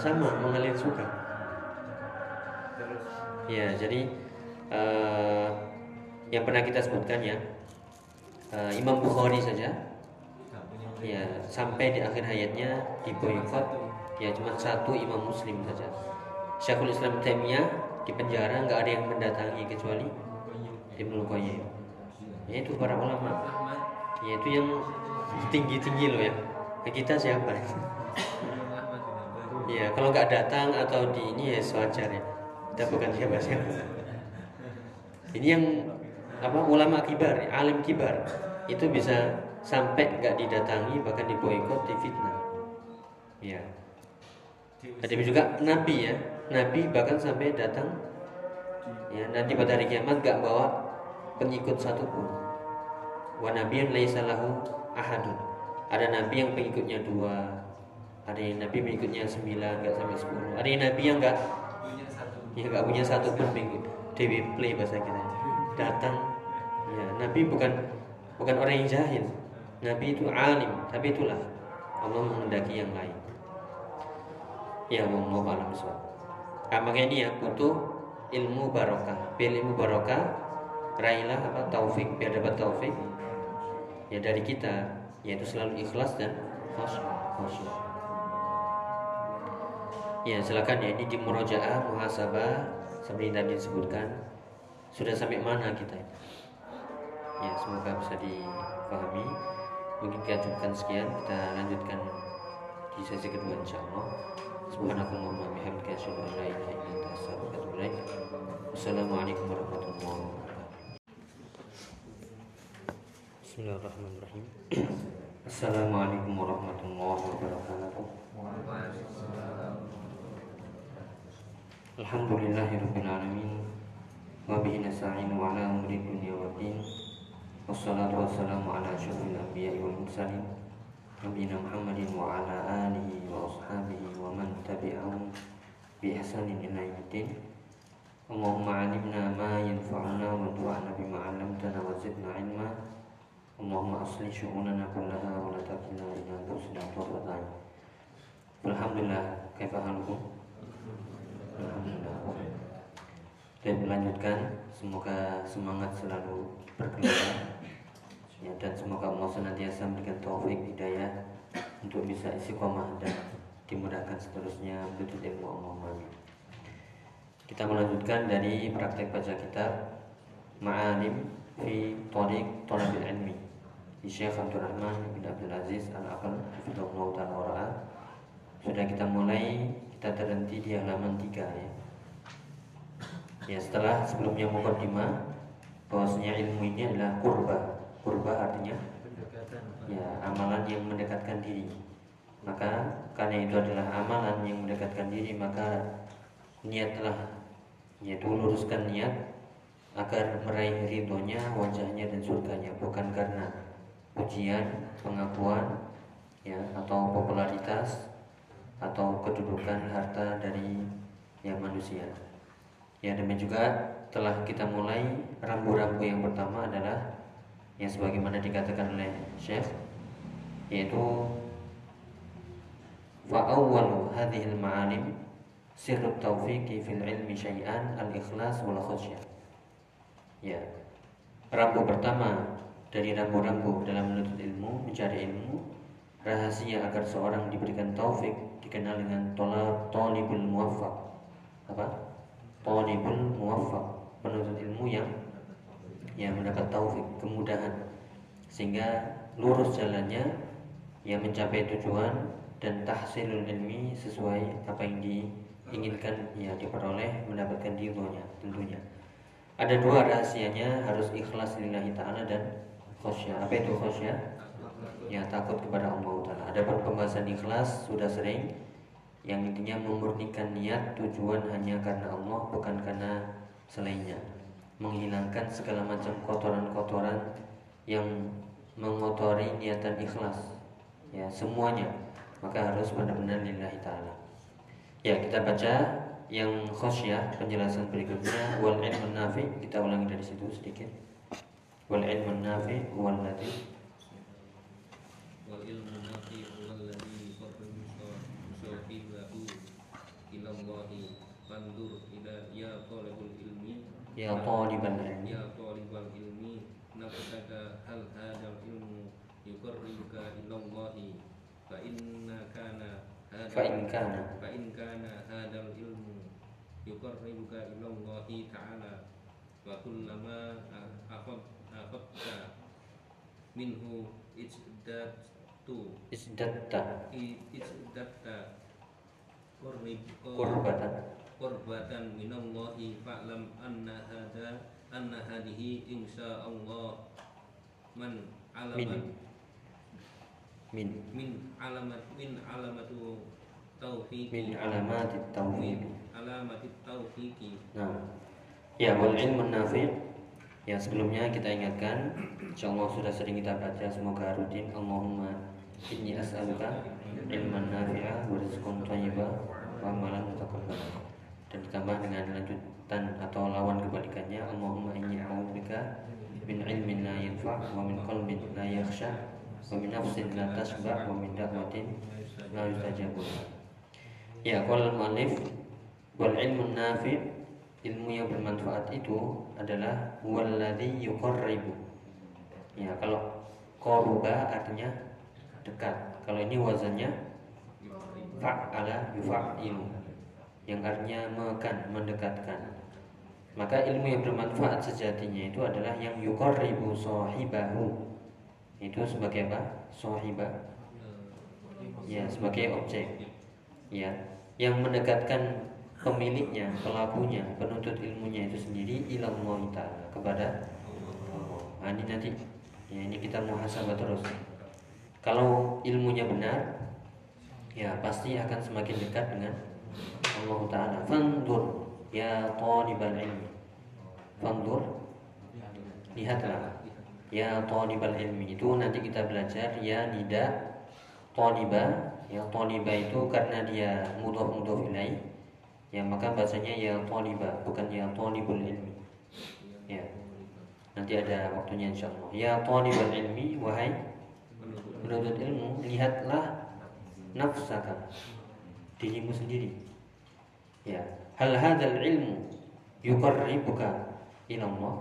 sama mengalir juga. Ya, jadi eh, yang pernah kita sebutkan ya eh, Imam Bukhari saja ya sampai di akhir hayatnya diboykot ya cuma satu Imam Muslim saja. Syekhul Islam Taimiyah di penjara nggak ada yang mendatangi kecuali Ibnu Qayyim. Yaitu para ulama. Yaitu yang tinggi tinggi loh ya. Nah, kita siapa? Ya kalau nggak datang atau di ini ya sewajar ya. Kita bukan siapa siapa ini yang apa ulama kibar alim kibar. Itu bisa sampai nggak didatangi bahkan diboikot difitnah. Ya ada juga nabi ya. Nabi bahkan sampai datang. Ya nanti pada hari kiamat nggak bawa pengikut satupun. Wa nabiyyun laisa lahu ahadun. Ada nabi yang pengikutnya dua. Ada yang nabi pengikutnya sembilan nggak sampai sepuluh. Ada yang nabi yang nggak ya nggak punya satu pun pengikut. Dewi play bahasa kita. Datang. Ya nabi bukan bukan orang yang jahil nabi itu alim tapi itulah Allah menghendaki yang lain. Ya Allah alam nah, makanya ya butuh ilmu barokah. Biar ilmu barokah raihlah apa taufik. Biar dapat taufik ya dari kita. Yaitu selalu ikhlas dan khusyuk. Ya silakan ya ini di murojaah muhasabah seperti tadi disebutkan. Sudah sampai mana kita ya semoga bisa dipahami mungkin kita cukupkan sekian kita lanjutkan di sesi kedua insya Allah. Subhanakallahumma bihamdika asyhadu an la ilaha illa anta astaghfiruka wa atubu ilaik wassalamualaikum warahmatullahi wabarakatuh. Bismillahirrahmanirrahim. Assalamualaikum warahmatullahi wabarakatuh. Alhamdulillahirrahmanirrahim ala dunia wa din Wassalatu wassalamu ala syurfil anbiya wal mursalin Nabiyina Muhammadin wa ala alihi wa ashabihi wa man tabi'ahum bi ihsanin ila yaumiddin. Allahumma alimna ma yanfa'una wa du'ana bima 'allamtana wa zidna ilma. Allahumma asli syu'unana kullaha wa la takilna ila anfusina ain Alhamdulillah kaifa halukum? Alhamdulillah. Dan melanjutkan semoga semangat selalu berkelana ya, dan semoga Allah senantiasa memberikan taufik hidayah untuk bisa istiqomah dan dimudahkan seterusnya menuntut ilmu Allah. Kita melanjutkan dari praktek baca kitab Ma'alim fi Tariq Talabil Ilmi di Syekh Abdul Rahman bin Abdul Aziz Al-Aqal Hafizahullah Ta'ala Sudah kita mulai kita terhenti di halaman 3 ya Ya setelah sebelumnya mukadimah bahwasanya ilmu ini adalah kurba. Kurba artinya ya amalan yang mendekatkan diri. Maka karena itu adalah amalan yang mendekatkan diri maka niatlah yaitu luruskan niat agar meraih ridhonya, wajahnya dan surganya bukan karena pujian, pengakuan ya atau popularitas atau kedudukan harta dari yang manusia. Ya demikian juga telah kita mulai rambu-rambu yang pertama adalah yang sebagaimana dikatakan oleh Syekh yaitu fa'awwalu hadhil ma'alim sirrut taufiqi fil ilmi syai'an al-ikhlas wal khasyah. Ya. Rambu pertama dari rambu-rambu dalam menuntut ilmu, mencari ilmu, rahasia agar seorang diberikan taufik dikenal dengan tolibul muwaffaq. Apa? Talibul muwaffaq, penuntut ilmu yang yang mendapat taufik, kemudahan sehingga lurus jalannya yang mencapai tujuan dan tahsilul ilmi sesuai apa yang diinginkan ya diperoleh mendapatkan ridhonya tentunya. Ada dua rahasianya harus ikhlas lillahi taala dan khosyah. Apa itu khosyah? Ya takut kepada Allah taala. Ada pembahasan ikhlas sudah sering yang intinya memurnikan niat tujuan hanya karena Allah bukan karena selainnya menghilangkan segala macam kotoran-kotoran yang mengotori niatan ikhlas. Ya semuanya. Maka harus benar-benar lillahi taala. Ya kita baca yang khosyah penjelasan berikutnya. Wal ilmu nafi kita ulangi dari situ sedikit. Wal ilmu nafi huwa alladhi wal ilmu nafi alladhi yuqarribu sahibahu ila Allahi fandur ila ya talibul ilmi ya talibal ilmi ya talibal ilmi nafsaka hal hadzal ilmu yuqarribuka ila Allahi fa inna kana fa in kana. Fa in kana hadzal ilmu yuqarribuka ila Allahi ta'ala wa kullama afad afadta minhu ijdatu isdatta i- ijdata qurrib qurbatan qurbatan minallahi fa'lam anna hadha anna hadhihi insya Allah man alaman min. Min. Alamat min alamatu taufiqi. Min alamatit tauhid min alamatit taufiqi. Nah, ya wal ilmu nafi Ya sebelumnya kita ingatkan Insyaallah sudah sering kita baca Semoga rutin. Allahumma inni as'aluka ilman nafi'ah wa rizqan thayyibah wa amalan mutaqabbal dan ditambah dengan lanjutan atau lawan kebalikannya Allahumma inni a'udzubika min ilmin la yanfa' wa min qalbin la yakhsha wa min nafsin la tasba' wa min da'watin la yustajabu Ya, qala al-mu'allif wal ilmu nafi' ilmu yang bermanfaat itu adalah walladzi yuqarribu. Ya, kalau qaruba artinya dekat. Kalau ini wazannya fa'ala yufa'ilu yang artinya mekan, mendekatkan. Maka ilmu yang bermanfaat sejatinya itu adalah yang yuqarribu sahibahu. Itu sebagai apa? Sahibah. Ya, sebagai objek. Ya, yang mendekatkan pemiliknya, pelakunya, penuntut ilmunya itu sendiri ilallah ta'ala kepada. Nah, ini nanti ya ini kita muhasabah terus. Kalau ilmunya benar, ya pasti akan semakin dekat dengan Allah Ta'ala. Fandur ya talibal ilmi. Fandur lihatlah. Ya talibal ilmi itu nanti kita belajar ya nida taliba. Ya taliba itu karena dia mudhof mudhof ilaih. Ya maka bahasanya ya taliba bukan ya talibul ilmi. Ya nanti ada waktunya insyaallah. Ya talibul ilmi wahai menuntut ilmu lihatlah nafsaka dirimu sendiri. Ya. Hal hadzal ilmu yuqarribuka ila Allah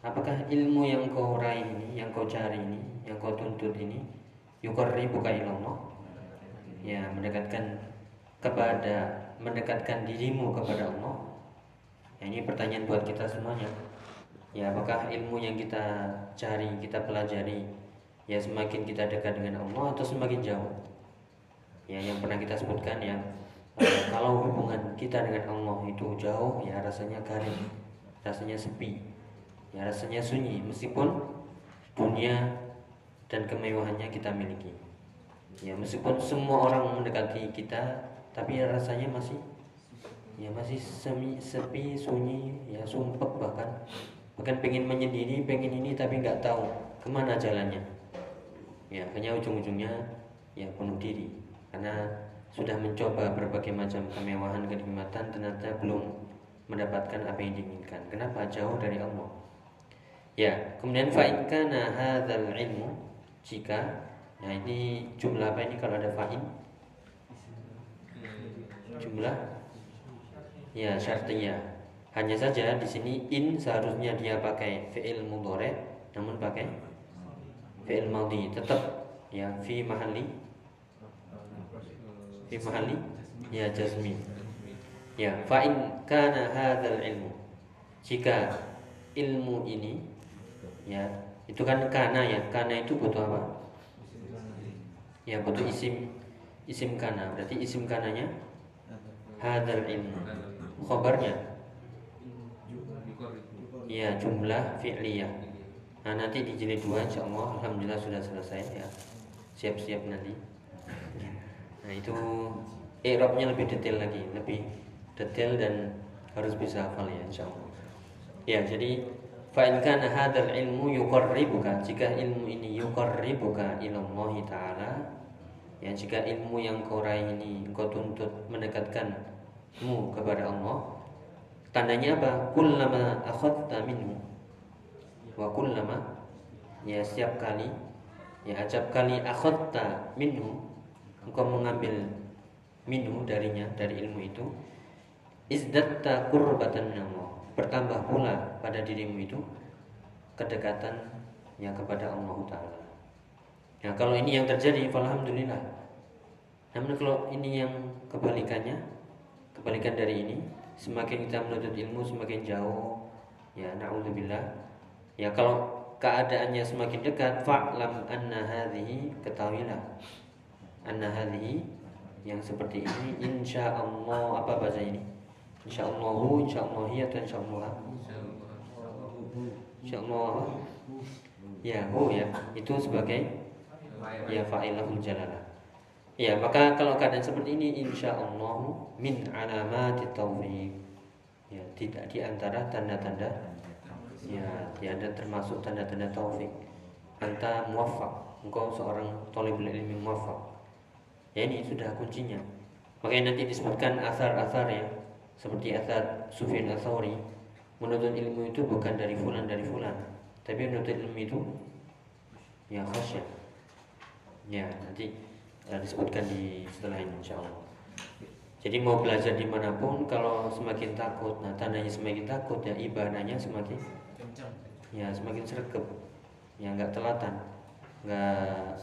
apakah ilmu yang kau raih ini yang kau cari ini yang kau tuntut ini yuqarribuka ila Allah ya mendekatkan kepada mendekatkan dirimu kepada Allah. Ya, ini pertanyaan buat kita semuanya. Ya apakah ilmu yang kita cari kita pelajari ya semakin kita dekat dengan Allah atau semakin jauh ya yang pernah kita sebutkan ya eh, kalau hubungan kita dengan Allah itu jauh ya rasanya garing rasanya sepi ya rasanya sunyi meskipun dunia dan kemewahannya kita miliki. Ya meskipun semua orang mendekati kita tapi rasanya masih ya masih semi sepi sunyi ya sumpek bahkan. Bahkan pengen menyendiri pengen ini tapi nggak tahu ke mana jalannya. Ya hanya ujung-ujungnya ya bunuh diri karena sudah mencoba berbagai macam kemewahan kenikmatan ternyata belum mendapatkan apa yang diinginkan. Kenapa? Jauh dari Allah. Ya kemudian fa'in kana hadzal ilmu jika nah ini jumlah apa ini kalau ada fa'in jumlah? Ya syartiyah hanya saja di sini in seharusnya dia pakai fi'il mudhari namun pakai fi'il madhi. Tetap ya fi mahalli fi mahalli ya jazmi ya fa in kana hadzal ilmu. Jika ilmu ini ya itu kan kana ya. Kana itu butuh apa? Ya butuh isim. Isim kana. Berarti isim kananya hadzal ilmu. Khabarnya ya jumlah fi'liyah. Nah nanti di jilid 2 insyaallah alhamdulillah sudah selesai ya. Siap-siap nanti nah itu i'rabnya lebih detail lagi lebih detail dan harus bisa hafal ya insyaallah ya jadi fa in kana hadzal ilmu yuqarribuka jika ilmu ini yuqarribuka ila Allah taala ya jika ilmu yang kau raih ini kau tuntut mendekatkanmu kepada Allah tandanya apa? Kullama akhadta minhu wa kullama ya setiap kali ya acap kali akhadta minhu engkau mengambil minhu darinya dari ilmu itu. Izdatta qurbatan minallah bertambah pula pada dirimu itu kedekatan yang kepada Allah taala. Ya kalau ini yang terjadi alhamdulillah. Namun kalau ini yang kebalikannya kebalikan dari ini semakin kita menuntut ilmu semakin jauh ya naudzubillah. Ya kalau keadaannya semakin dekat fa'lam anna hadhihi ketahuilah anna hadhihi yang seperti ini insya Allah apa bahasa ini? Insya Allah insya Allah ya atau insya Allah insya Allah ya hu ya. Itu sebagai ya fa'ilahul jalalah ya maka kalau keadaan seperti ini insya Allah min alamati taufiq. Ya tidak di antara tanda-tanda ya tiada termasuk tanda-tanda taufik anta muwaffaq. Engkau seorang tolibul ilmi muwaffaq ya ini sudah kuncinya. Makanya nanti disebutkan asar-asar ya seperti asar Sufyan Asauri menuntut ilmu itu bukan dari fulan dari fulan tapi menuntut ilmu itu ya khasyah ya nanti ya, disebutkan di setelah ini insya Allah. Jadi mau belajar di mana pun kalau semakin takut nah tandanya semakin takut ya ibadahnya semakin kencang. Ya semakin sergap ya nggak telatan nggak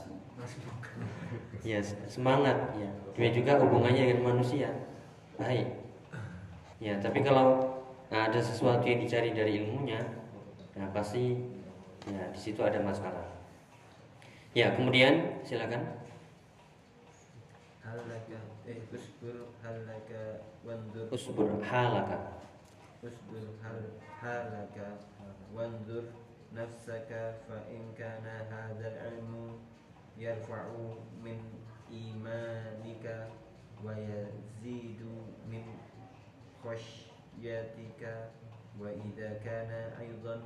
ya semangat ya dia juga hubungannya dengan manusia baik. Ya tapi kalau nah, ada sesuatu yang dicari dari ilmunya nah pasti ya di situ ada masalah. Ya kemudian silakan. Halaka eh usbur halaka wandur usbur halaka. Usbur hal, halaka wanzur. Nafsaka fa in kana hadzal ilmu yarfa'u min imanika wa yazidu min khasyatika wa idza kana aidan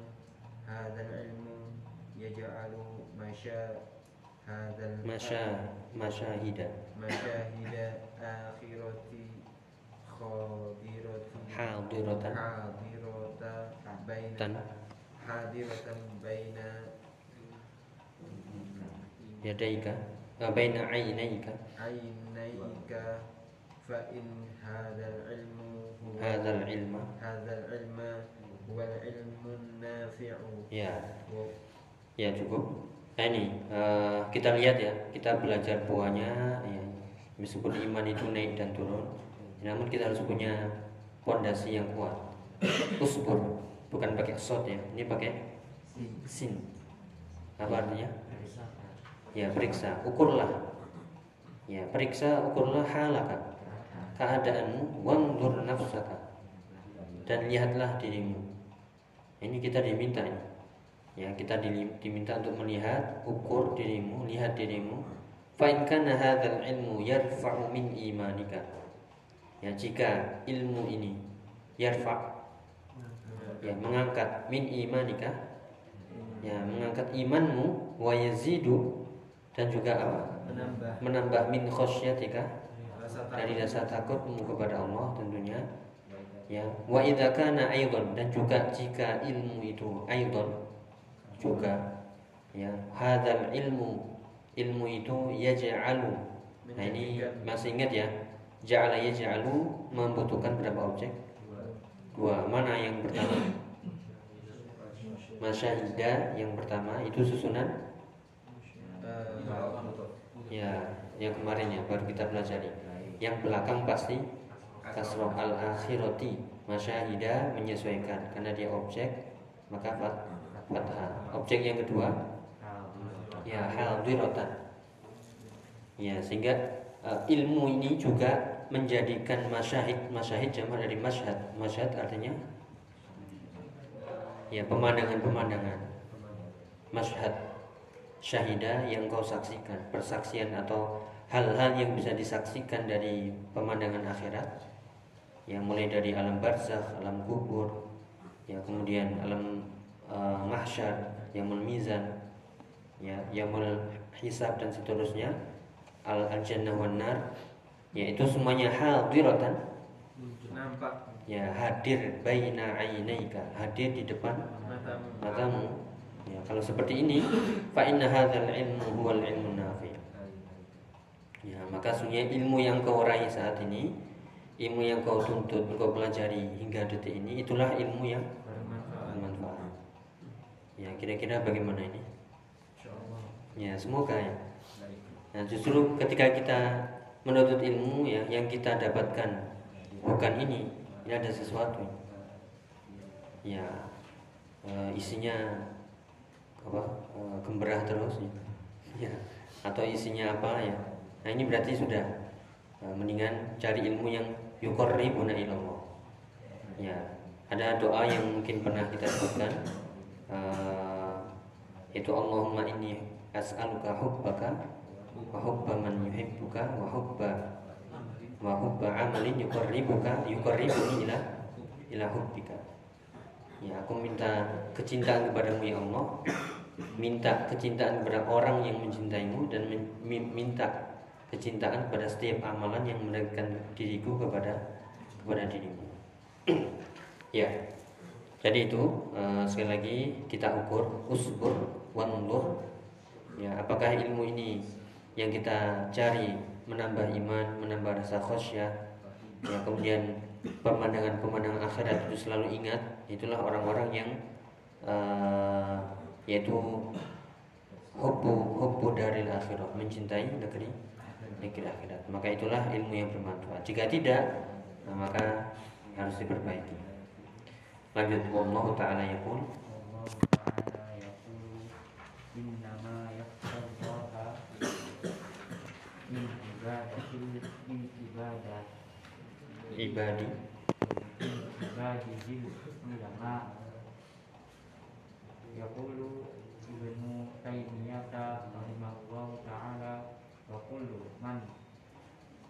hadzal ilmu yaj'alu masya hadzal masya masyahida masyahida akhirati khadirati. Hadiratan hadiratan baina hadiratan baina yadaika baina ainaika ainaika fa in hadzal ilmu hadzal ilma hadzal ilma huwa ilmun nafi'u ya. Ya cukup. Nah, ini uh, kita lihat ya kita belajar buahnya ya. Meskipun iman itu naik dan turun namun kita harus punya pondasi yang kuat. Usbur bukan pakai sod ya ini pakai sin. Apa artinya? Ya periksa. Ukurlah. Ya periksa ukurlah halaka. Keadaanmu wandur nafsaka. Dan lihatlah dirimu. Ini kita diminta ya kita di- diminta untuk melihat ukur dirimu lihat dirimu. Fa in kana hadzal ilmu yarfa'u min imanika. Ya jika ilmu ini yarfa ya mengangkat min imanika ya mengangkat imanmu wa yazidu dan juga apa? Menambah. Menambah min khosyatika dari takut. Rasa takutmu kepada Allah tentunya. Ya. Wa idza kana aidan. Dan juga jika ilmu itu aidan. Juga. Ya. Hadzal ilmu. Ilmu itu yaj'alu. Nah ini masih ingat ya. Ja'ala yaj'alu membutuhkan berapa objek? Dua. Mana yang pertama? Masyahida yang pertama. Itu susunan ya yang kemarin ya baru kita pelajari. Yang belakang pasti kasroh al akhirati masyahida menyesuaikan. Karena dia objek maka fat fathah objek yang kedua ya hadiratan ya sehingga eh, ilmu ini juga menjadikan masyahid masyahid jamak dari masyhad. Masyhad artinya ya pemandangan-pemandangan. Masyhad syahida yang kau saksikan persaksian atau hal-hal yang bisa disaksikan dari pemandangan akhirat. Yang mulai dari alam barzakh, alam kubur ya kemudian alam uh, mahsyar yaumul mizan ya yaumul hisab dan seterusnya al jannah wan nar ya itu semuanya hadiratan nampak. Ya hadir baina ainaika hadir di depan matamu. matamu kalau seperti ini, fa inna hadzal ilmu huwal ilmu nafi. Ya, maka sungguhnya ilmu yang kau raih saat ini, ilmu yang kau tuntut, kau pelajari hingga detik ini, itulah ilmu yang bermanfaat. Ya, kira-kira bagaimana ini? Ya, semoga ya. Nah, justru ketika kita menuntut ilmu ya, yang kita dapatkan bukan ini, ini ada sesuatu. Ya, eh, isinya apa? eh, gemberah terus ya. Atau isinya apa ya? Nah, ini berarti sudah eh, mendingan cari ilmu yang yuqarribuna ilallah. Ya, ada doa yang mungkin pernah kita sebutkan eh, itu Allahumma inni as'aluka hubbaka wa hubba man yuhibbuka wa hubba wa hubba amalin yuqarribuka yuqarribuni ila ila hubbika. Ya, aku minta kecintaan kepadamu ya Allah. Minta kecintaan kepada orang yang mencintaimu dan min- min- minta kecintaan kepada setiap amalan yang mendekatkan diriku kepada kepada dirimu. ya. Jadi itu eh, sekali lagi kita ukur usbur wandur ya apakah ilmu ini yang kita cari menambah iman, menambah rasa khosyah ya kemudian pemandangan-pemandangan akhirat itu selalu ingat. Itulah orang-orang yang eh, yaitu hubbu hubbu daril akhirat mencintai negeri negeri akhirat. Maka itulah ilmu yang bermanfaat. Jika tidak nah, maka harus diperbaiki. Lanjut. Allah taala yaqul. Innama yakhshallaha min ibadatil min ibadat ibadi ibadihil ulama yaqulu ibnu taymiyata rahimahullahu ta'ala wa kullu man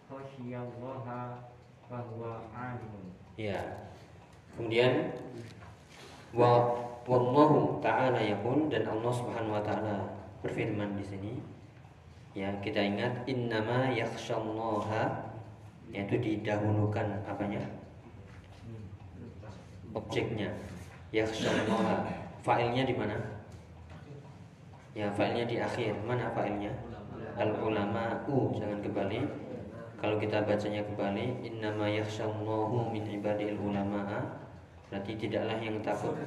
khasyiyallaha fahuwa alimun Ya. Kemudian wa wallahu taala yaqul dan Allah Subhanahu wa taala berfirman di sini. Ya, kita ingat innama yakhsyallaha yaitu didahulukan apanya? Objeknya. Yakhsyallaha. Failnya di mana? Ya, failnya di akhir. Mana failnya? Al ulama u jangan kembali kalau kita bacanya kembali innama yakhsyallahu min ibadil ulama'a berarti tidaklah yang takut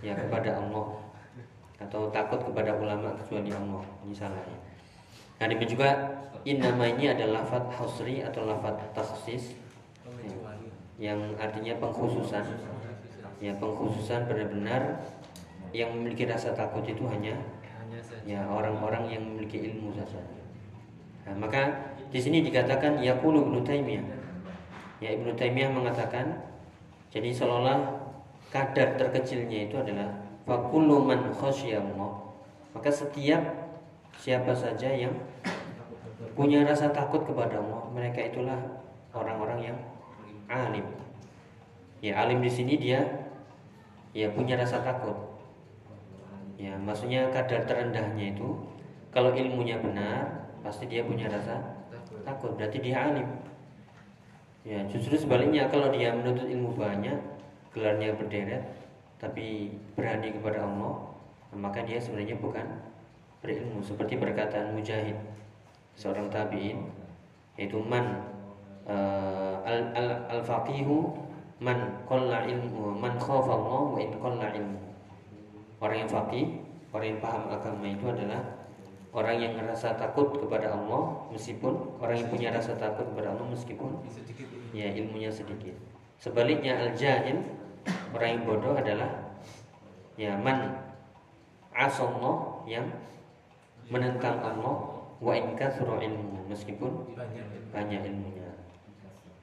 ya kepada Allah atau takut kepada ulama kecuali Allah ini salah nah demikian juga innama ini adalah lafat hasri atau lafat takhsis ya, yang artinya pengkhususan ya pengkhususan benar-benar yang memiliki rasa takut itu hanya ya orang-orang yang memiliki ilmu saja. Nah, maka di sini dikatakan yaqulu Ibnu Taimiyah. Ya Ibnu Taimiyah mengatakan jadi seolah kadar terkecilnya itu adalah fakullu man. Maka setiap siapa saja yang punya rasa takut kepada Allah, mereka itulah orang-orang yang alim. Ya alim di sini dia ya punya rasa takut. Ya, maksudnya kadar terendahnya itu kalau ilmunya benar, pasti dia punya rasa takut. Berarti dia alim. Ya, justru sebaliknya kalau dia menuntut ilmu banyak, gelarnya berderet, tapi berani kepada Allah, maka dia sebenarnya bukan berilmu. Seperti perkataan Mujahid, seorang tabiin, yaitu man eh, al, al, al faqihu man qalla ilmu man khafa Allah wa in qalla ilmu. Orang yang faqih, orang yang paham agama itu adalah orang yang merasa takut kepada Allah meskipun orang yang punya rasa takut kepada Allah meskipun ya ilmunya sedikit. Sebaliknya al jahil orang yang bodoh adalah ya man asallah yang menentang Allah wa in kathura ilmu meskipun banyak banyak ilmunya.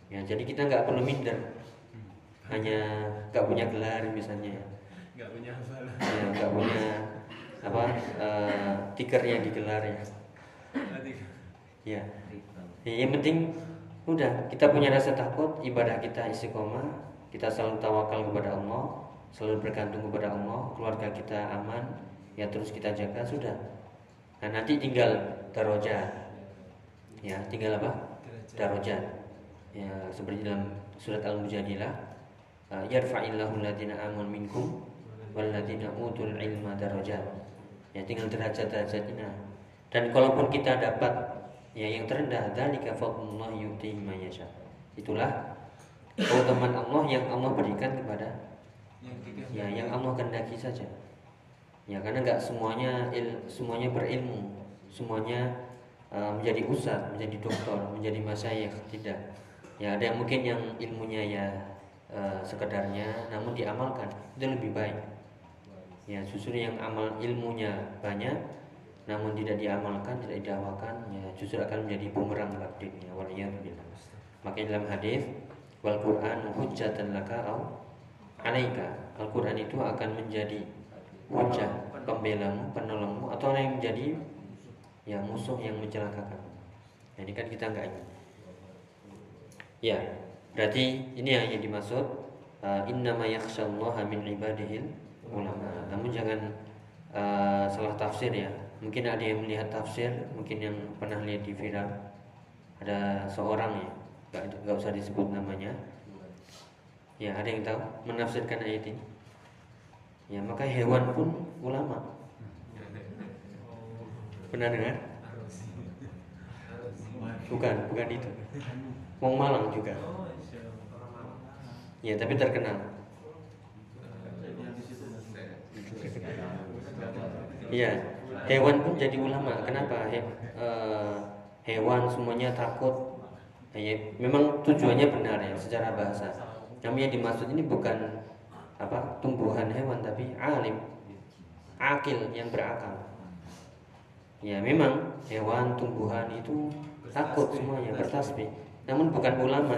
Ya, jadi kita nggak perlu minder. Hanya nggak punya gelar misalnya ya. nggak punya hafalan Ya, nggak punya apa eh, tikernya digelar ya. Nanti Ya. Ya, yang penting udah kita punya rasa takut, ibadah kita istiqomah, kita selalu tawakal kepada Allah, selalu bergantung kepada Allah, keluarga kita aman, ya terus kita jaga sudah. Nah, nanti tinggal darajat. Ya, tinggal apa? Darajat. Ya, seperti dalam surat Al-Mujadilah, yarfa'illahu alladziina amanu minkum walladzina utul ilma darajat. Ya tinggal derajat-derajatnya. Dan kalaupun kita dapat ya yang terendah dzalika fadlullah yu'tihi man yasha. Itulah keutamaan Allah yang Allah berikan kepada Yang ya yang Allah kehendaki saja. Ya karena nggak semuanya il, semuanya berilmu, semuanya uh, menjadi ustadz, menjadi doktor, menjadi masyayikh, tidak. Ya ada yang mungkin yang ilmunya ya uh, sekedarnya, namun diamalkan itu lebih baik. Ya justru yang amal ilmunya banyak, namun tidak diamalkan, tidak didawakan, ya justru akan menjadi bumerang bagi dirinya. Waliyadzubillah. Makanya dalam hadis wal Quran laka au alaika. Al-Quran itu akan menjadi hujah pembelamu, penolongmu atau orang yang menjadi ya musuh yang mencelakakan. Nah, ini kan kita nggak ingin. Ya, berarti ini yang, yang dimaksud uh, innama yakhsyallaha min ibadihil ulama. Namun jangan uh, salah tafsir ya. Mungkin ada yang melihat tafsir, mungkin yang pernah lihat di viral ada seorang ya, nggak usah disebut namanya. Ya, ada yang tahu menafsirkan ayat ini? Ya, maka hewan pun ulama. Pernah dengar? Harus. Bukan, bukan itu. Wong Malang juga. Ya, tapi terkenal. Iya, hewan pun jadi ulama. Kenapa? He, eh, hewan semuanya takut. Ya, memang tujuannya benar ya secara bahasa. Namun yang dimaksud ini bukan apa tumbuhan hewan tapi alim, akil yang berakal. Ya memang hewan tumbuhan itu takut semuanya bertasbih. Namun bukan ulama.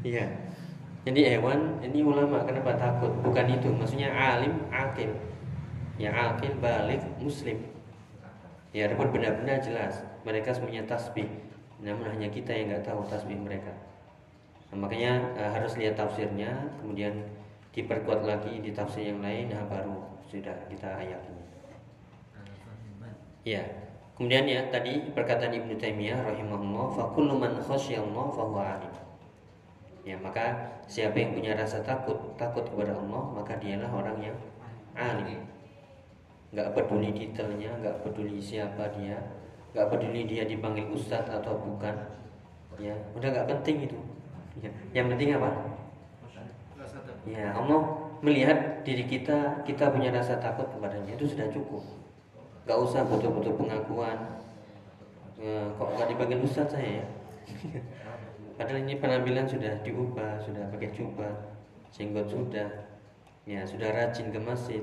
Iya. Jadi hewan ini ulama kenapa takut? Bukan itu, maksudnya alim, akil. Ya akil, balik, muslim. Ya adapun benar-benar jelas mereka semuanya tasbih. Namun hanya kita yang nggak tahu tasbih mereka. Nah, makanya eh, harus lihat tafsirnya, kemudian diperkuat lagi di tafsir yang lain, nah baru sudah kita ayatinya. Ya. Kemudian ya tadi perkataan Ibnu Taimiyah rahimahullah, fa kullu man khasyallahu fa huwa alim. Ya, maka siapa yang punya rasa takut, takut kepada Allah, maka dialah orang yang alim. Nggak peduli detailnya, nggak peduli siapa dia, nggak peduli dia dipanggil ustadz atau bukan. Ya, udah nggak penting itu. Ya, yang penting apa? Rasa takut. Ya, Allah melihat diri kita, kita punya rasa takut kepadanya itu sudah cukup. Gak usah betul-betul pengakuan. Ya, kok nggak dipanggil ustadz saya ya? Padahal ini penampilan sudah diubah, sudah pakai jubah, jenggot sudah, ya sudah rajin ke masjid,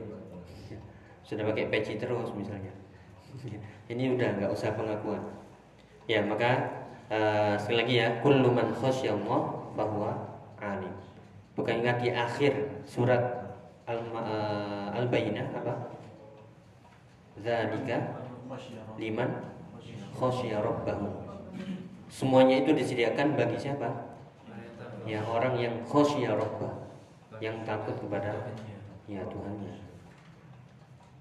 ya, sudah pakai peci terus misalnya. Ya, Ini udah nggak usah pengakuan. Ya maka eh, sekali lagi ya, kullu man khasyallah bahwa alim. Bukan ingat di akhir surat al al-bayyinah apa? Zalika liman khasya rabbahu. Semuanya itu disediakan bagi siapa? Ya orang yang khasya rabbah, yang takut kepada ya Tuhannya.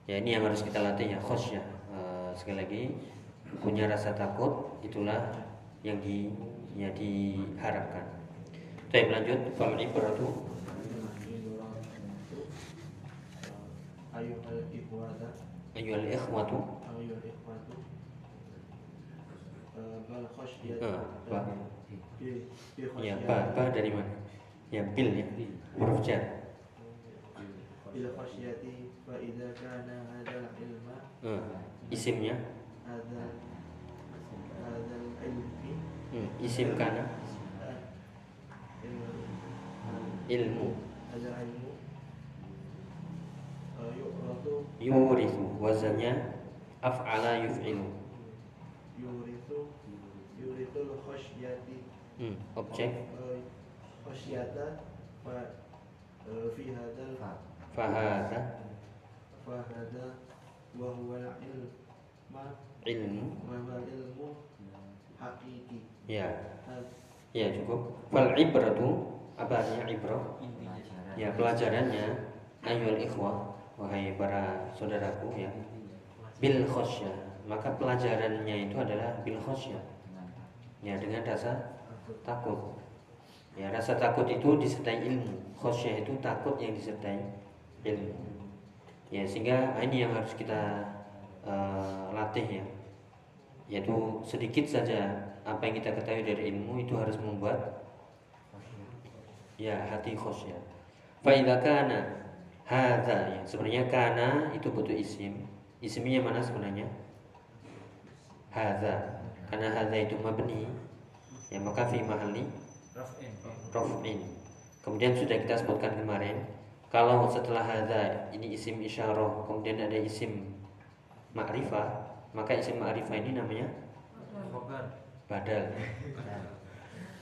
Ya ini yang harus kita latih ya khasya. Eh, sekali lagi punya rasa takut itulah yang di ya diharapkan. Baik lanjut fal ibratu Ayuhal ikhwata ayyuhal ikhwatu. Ayuhal ikhwatu. Bal bi ya ba, ba dari mana? Ya bil ya huruf jar. Bil khasyati Fa idha kana hadal ilma. Eh, isimnya? Hadal Hadal ilmi. Hmm, isim kana ilmu. Hadal ilmu. Eh, yurithu wazannya af'ala yuf'ilu Yurithu Yurithul khasyati hmm, objek. Eh, Khasyata Fa eh, Fi hadal fahada Fahada Wa huwa ilma ilmu. Wa ilmu Hakiki ya. Ya cukup. Fal ibratu apa artinya ibrah ya pelajarannya ayyul ikhwah wahai para saudaraku ya bil khosyah maka pelajarannya itu adalah bil khosyah ya dengan rasa takut Ya, rasa takut itu disertai ilmu. Khosyah itu takut yang disertai ilmu. Ya, sehingga ini yang harus kita eh, latih ya. Yaitu sedikit saja apa yang kita ketahui dari ilmu itu harus membuat ya hati khosyah. Fa idza kana hadza ya, sebenarnya kana itu butuh isim. Isimnya mana sebenarnya? Hadza. Karena hadza itu mabni. Ya, maka fi mahalli Raf'in. Kemudian sudah kita sebutkan kemarin, kalau setelah hadza ini isim isyarah, kemudian ada isim ma'rifah, maka isim ma'rifah ini namanya badal.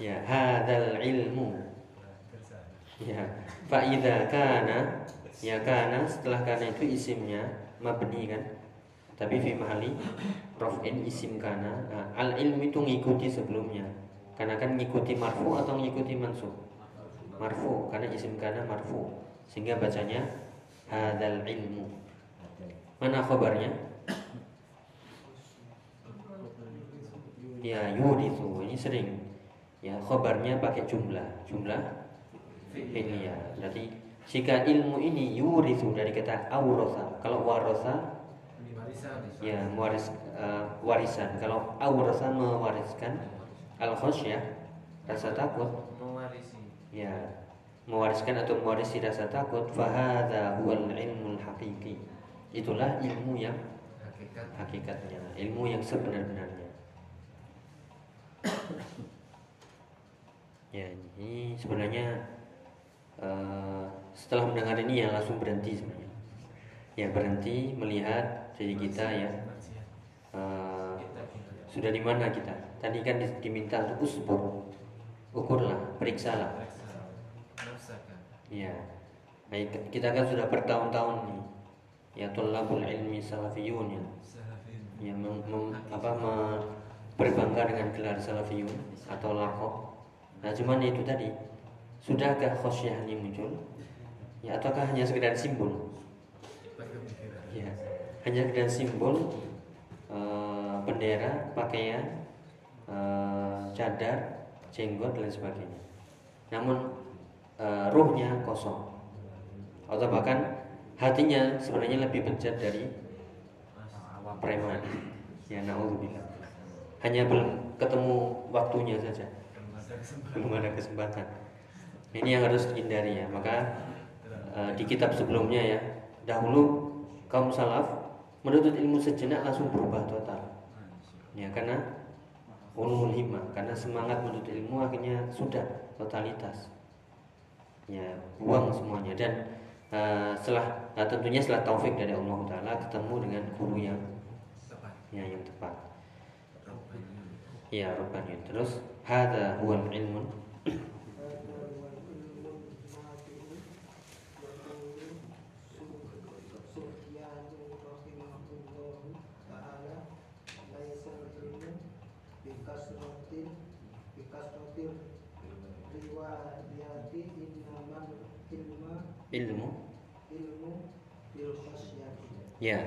Ya, hadzal ilmu. Ya, fa idza kana ya kana setelah kana itu isimnya mabni kan. Tapi fi mahali raf'in isim kana. Nah, al ilmu itu ngikuti sebelumnya. Karena kan ngikuti marfu atau ngikuti mansub? Marfu karena isim kana marfu. Sehingga bacanya hadzal ilmu. Mana khabarnya? Ya yurithu ini sering. Ya khabarnya pakai jumlah. Jumlah fi'liyah. Berarti jika ilmu ini yurithu dari kata awrasa. Kalau warisan. ya mewaris eh, warisan. Kalau awrasa mewariskan al khosyah rasa takut Mewarisi. ya mewariskan atau mewarisi rasa takut fahadha huwal ilmul haqiqi itulah ilmu yang Hakikat. hakikatnya ilmu yang sebenar-benarnya ya ini sebenarnya eh, setelah mendengar ini ya langsung berhenti sebenarnya. Ya berhenti melihat diri kita ya. Eh, sudah di mana kita? Tadi kan di- diminta untuk usbur ukurlah periksalah. Ya baik kita kan sudah bertahun-tahun nih. Ya tulabul ilmi salafiyun ya. Yang mem- mem- apa me- berbangga dengan gelar salafiyun atau lakob. Nah cuman itu tadi sudahkah khosyah ini muncul? Ya ataukah hanya sekedar simbol? Ya hanya sekedar simbol eh, bendera, pakaian, eh, cadar, jenggot dan sebagainya. Namun eh, ruhnya kosong atau bahkan hatinya sebenarnya lebih bejat dari preman. Ya naudzubillah. Hanya belum ketemu waktunya saja, Belum ada kesempatan. Ini yang harus dihindari ya. Maka eh, di kitab sebelumnya ya, dahulu kaum salaf menuntut ilmu sejenak langsung berubah total. Ya karena ulul himmah, karena semangat menuntut ilmu akhirnya sudah totalitas. Ya, buang semuanya dan eh, setelah eh, tentunya setelah taufik dari Allah Taala ketemu dengan guru yang ya yang tepat. Ya Rabbani. Terus hadza huwal ilmun ya.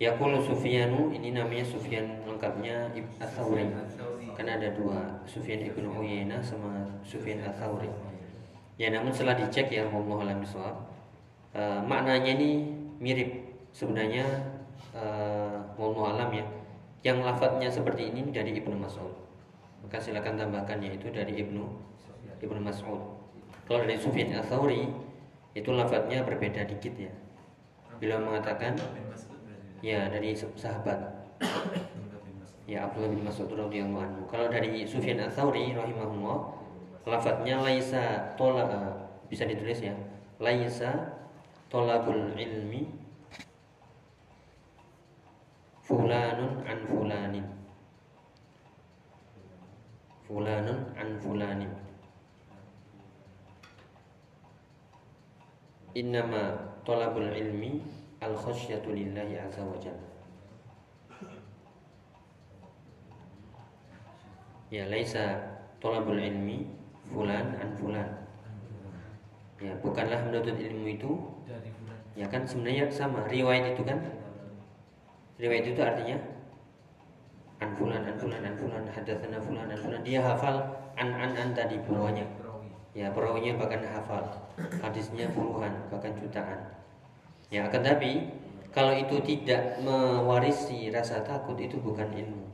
Yaqulu Sufyanu ini namanya Sufyan lengkapnya Ibn Atsauri karena ada dua Sufyan ibnu Uyainah sama Sufyan Atsauri ya namun setelah dicek ya Allah alam eh, maknanya ini mirip sebenarnya wallahu alam ya. Yang lafadznya seperti ini dari Ibnu Mas'ud. Maka silakan tambahkan yaitu dari Ibnu Ibnu Mas'ud. Kalau dari Sufyan Atsauri itu lafadznya berbeda dikit ya beliau mengatakan ya dari sahabat ya Abdullah bin Mas'ud radhiyallahu anhu. Kalau dari Sufyan Ats-Tsauri rahimahullah, lafadznya laisa tola eh, bisa ditulis ya. Laisa tolabul ilmi fulanun an fulanin. Fulanun an fulanin. Innama tolabul ilmi al khasyatu lillahi azza wa jalla. Ya laisa tolabul ilmi fulan an fulan. Ya bukanlah menuntut ilmu itu ya kan sebenarnya sama riwayat itu kan riwayat itu artinya an fulan an fulan an fulan hadatsana fulan an fulan dia hafal an an an tadi bawahnya. Ya perawinya bahkan hafal, hadisnya puluhan bahkan jutaan. Ya akan tapi kalau itu tidak mewarisi rasa takut itu bukan ilmu.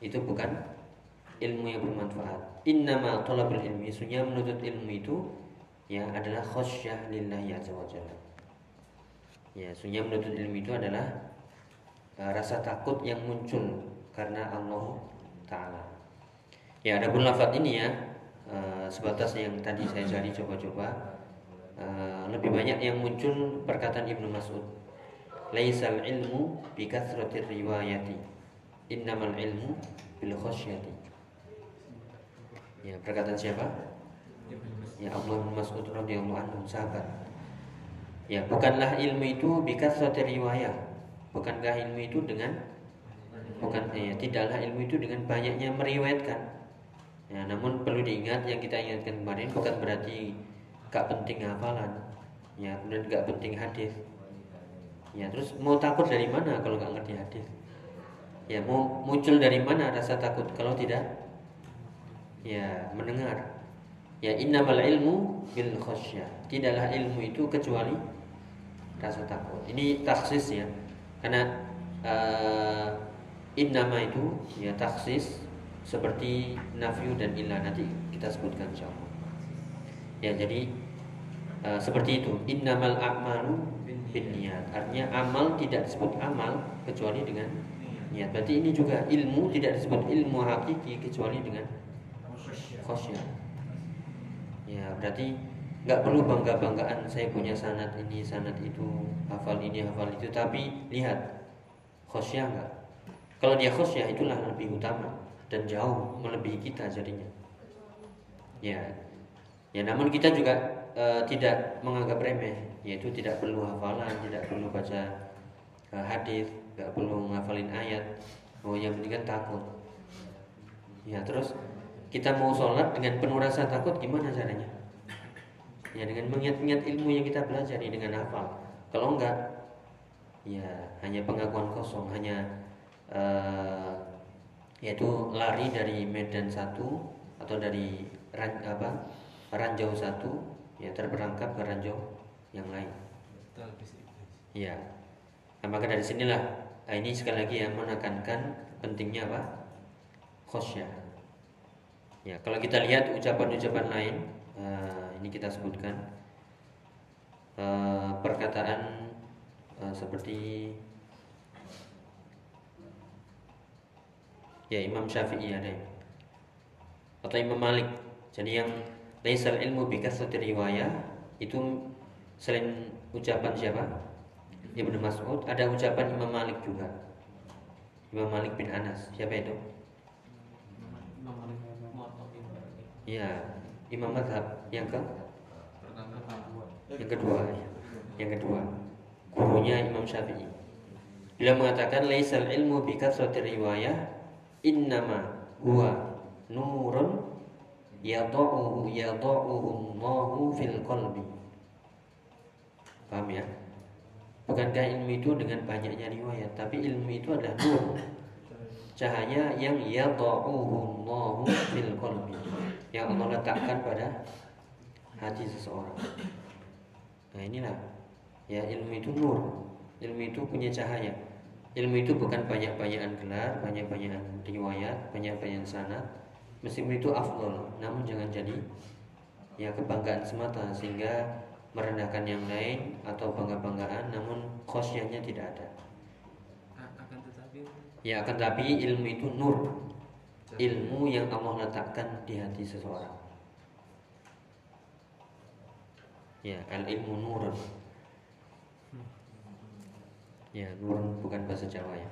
Itu bukan ilmu yang bermanfaat. Innama thalabul ilmi, sesungguhnya menuntut ilmu itu ya adalah khasyah lillahi azza wajalla. Ya, sesungguhnya menuntut ilmu itu adalah uh, rasa takut yang muncul karena Allah taala. Ya, ada pun lafaz ini ya uh, sebatas yang tadi saya cari coba-coba. Uh, lebih banyak yang muncul perkataan Ibnu Mas'ud. Laisal ilmu bi kathratir riwayati innamal ilmu bil khasyati. Ya perkataan siapa? Ya Allah bin Mas'ud radhiyallahu anhu sahabat. Ya bukanlah ilmu itu bi kathratir riwayah. Bukankah ilmu itu dengan? Bukan ya tidaklah ilmu itu dengan banyaknya meriwayatkan ya namun perlu diingat yang kita ingatkan kemarin bukan berarti gak penting hafalan ya kemudian gak penting hadis Ya terus mau takut dari mana kalau nggak ngerti hadis? Ya mau muncul dari mana rasa takut kalau tidak? Ya mendengar. Ya innamal ilmu bil khasyah. Tidaklah ilmu itu kecuali rasa takut. Ini taksis ya. Karena uh, innama itu ya taksis seperti nafyu dan ilah nanti kita sebutkan insyaallah. Ya jadi uh, seperti itu. Innamal a'malu bin niat. Artinya amal tidak disebut amal kecuali dengan niat. Berarti ini juga ilmu tidak disebut ilmu hakiki kecuali dengan khosyah. Ya, berarti nggak perlu bangga banggaan saya punya sanat ini sanat itu hafal ini hafal itu tapi lihat khosyah nggak kalau dia khosyah itulah lebih utama dan jauh melebihi kita jadinya ya ya namun kita juga uh, tidak menganggap remeh yaitu tidak perlu hafalan, tidak perlu baca uh, hadis, tidak perlu menghafalin ayat. Oh, yang penting kan takut. Ya, terus kita mau sholat dengan penuh rasa takut gimana caranya? Ya dengan mengingat-ingat ilmu yang kita pelajari dengan hafal. Kalau enggak, ya hanya pengakuan kosong, hanya uh, yaitu lari dari medan satu atau dari ran, apa ranjau satu ya terperangkap ke ranjau yang lain. Ya. Nah, maka dari sinilah nah ini sekali lagi yang menekankan pentingnya apa? Khosyah. Ya, kalau kita lihat ucapan-ucapan lain, uh, ini kita sebutkan uh, perkataan uh, seperti ya Imam Syafi'i ada ya. atau Imam Malik. Jadi yang laisal ilmu bi riwayah itu Selain ucapan siapa? Ibnu Mas'ud, ada ucapan Imam Malik juga. Imam Malik bin Anas. Siapa itu? Ya, Imam Madhab yang ke yang kedua, yang kedua, gurunya Imam Syafi'i. Beliau mengatakan laisal ilmu bi kasrati riwayah innama huwa nurun yadha'uhu yadha'uhu Allahu fil qalbi. Paham ya? Bukankah ilmu itu dengan banyaknya riwayat? Tapi ilmu itu adalah nur. Cahaya yang yada'uhu Allahu fil qalbi. Yang Allah letakkan pada hati seseorang. Nah inilah. Ya ilmu itu nur. Ilmu itu punya cahaya Ilmu itu bukan banyak-banyakan gelar Banyak-banyakan riwayat Banyak-banyakan sanat Meskipun itu afdol Namun jangan jadi Ya kebanggaan semata Sehingga merendahkan yang lain atau bangga-banggaan namun khosyahnya tidak ada. Akan tetapi Ya akan tetapi ilmu itu nur. Ilmu yang Allah letakkan di hati seseorang. Ya, al ilmu nurun. Ya, nurun bukan bahasa Jawa ya.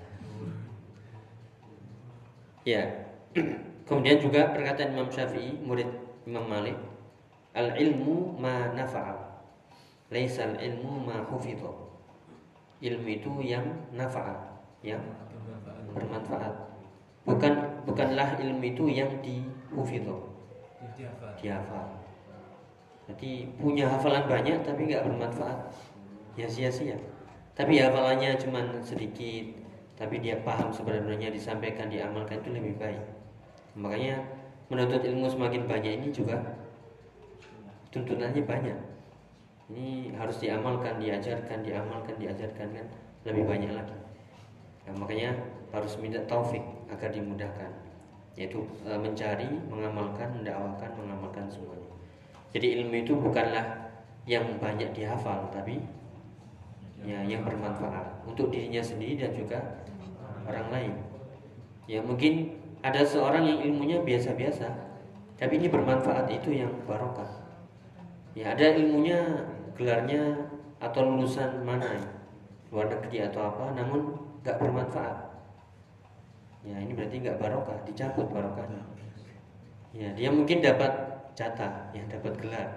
Ya. Kemudian juga perkataan Imam Syafi'i, murid Imam Malik, al ilmu ma nafa'a laisal ilmu ma hufidho ilmu itu yang nafaat yang bermanfaat. Bukan bukanlah ilmu itu yang dihufidho dihafal. Jadi punya hafalan banyak tapi nggak bermanfaat. Ya sia-sia tapi hafalannya cuma sedikit tapi dia paham sebenarnya disampaikan diamalkan itu lebih baik makanya menuntut ilmu semakin banyak ini juga tuntunannya banyak. Ini harus diamalkan, diajarkan, diamalkan, diajarkan kan lebih banyak lagi. Nah, makanya harus minta taufik agar dimudahkan, yaitu e, mencari, mengamalkan, mendakwakan, mengamalkan semuanya. Jadi ilmu itu bukanlah yang banyak dihafal, tapi ya yang bermanfaat untuk dirinya sendiri dan juga orang lain. Ya mungkin ada seorang yang ilmunya biasa-biasa, tapi ini bermanfaat itu yang barokah. Ya ada ilmunya gelarnya atau lulusan mana luar negeri atau apa, namun nggak bermanfaat. Ya ini berarti nggak barokah, dicabut barokahnya. Ya dia mungkin dapat jatah, ya dapat gelar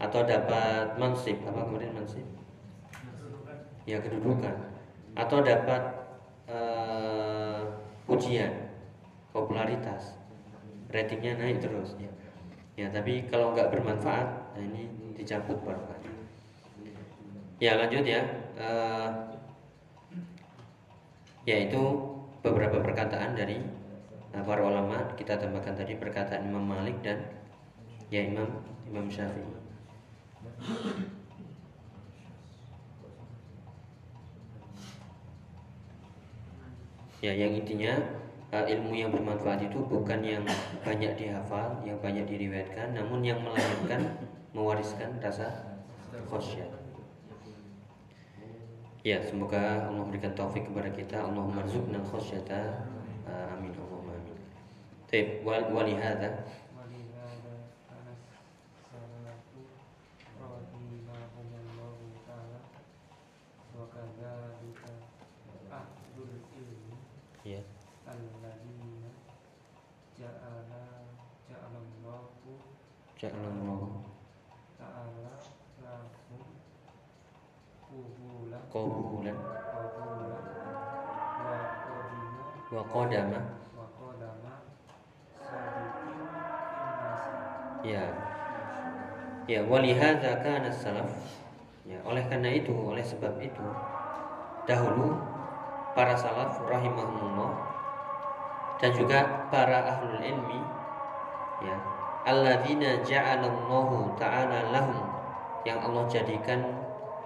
atau dapat mansib apa kemudian mansib? Ya kedudukan. Atau dapat uh, ujian popularitas. Ratingnya naik terus ya. Ya tapi kalau nggak bermanfaat nah ini dicabut barokahnya ya lanjut ya. Uh, yaitu beberapa perkataan dari uh, para ulama. Kita tambahkan tadi perkataan Imam Malik dan ya Imam Imam Syafi'i ya yang intinya uh, ilmu yang bermanfaat itu bukan yang banyak dihafal, yang banyak diriwayatkan, namun yang melahirkan, mewariskan rasa khasyat. Ya, semoga Allah memberikan taufik kepada kita. Allahumma rzuqna khasyata. Uh, amin. Allahumma amin. Baik, wal walihada Ja'alallahu Ta'ala lakum Kubulan Wa kodama Ya. Ya walihadza kana salaf. Ya oleh karena itu oleh sebab itu dahulu para salaf rahimahumullah dan juga para ahlul ilmi ya alladzina ja'alallahu ta'ala lahum yang Allah jadikan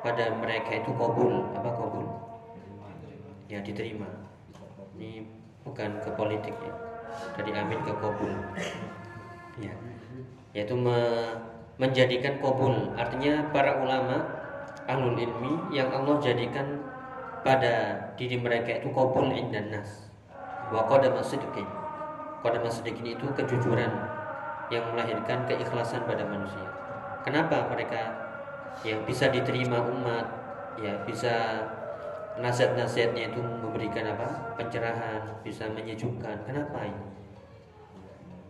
pada mereka itu kabul, apa kabul? Ya, diterima. Ini bukan ke politik ya. Dari amin ke kabul. Ya yaitu me- menjadikan kabul artinya para ulama ahlul ilmi yang Allah jadikan pada diri mereka itu kabul indan nas wa qadama sidqin qadama sidqin itu kejujuran yang melahirkan keikhlasan pada manusia kenapa mereka yang bisa diterima umat ya bisa nasihat-nasihatnya itu memberikan apa pencerahan bisa menyejukkan kenapa ini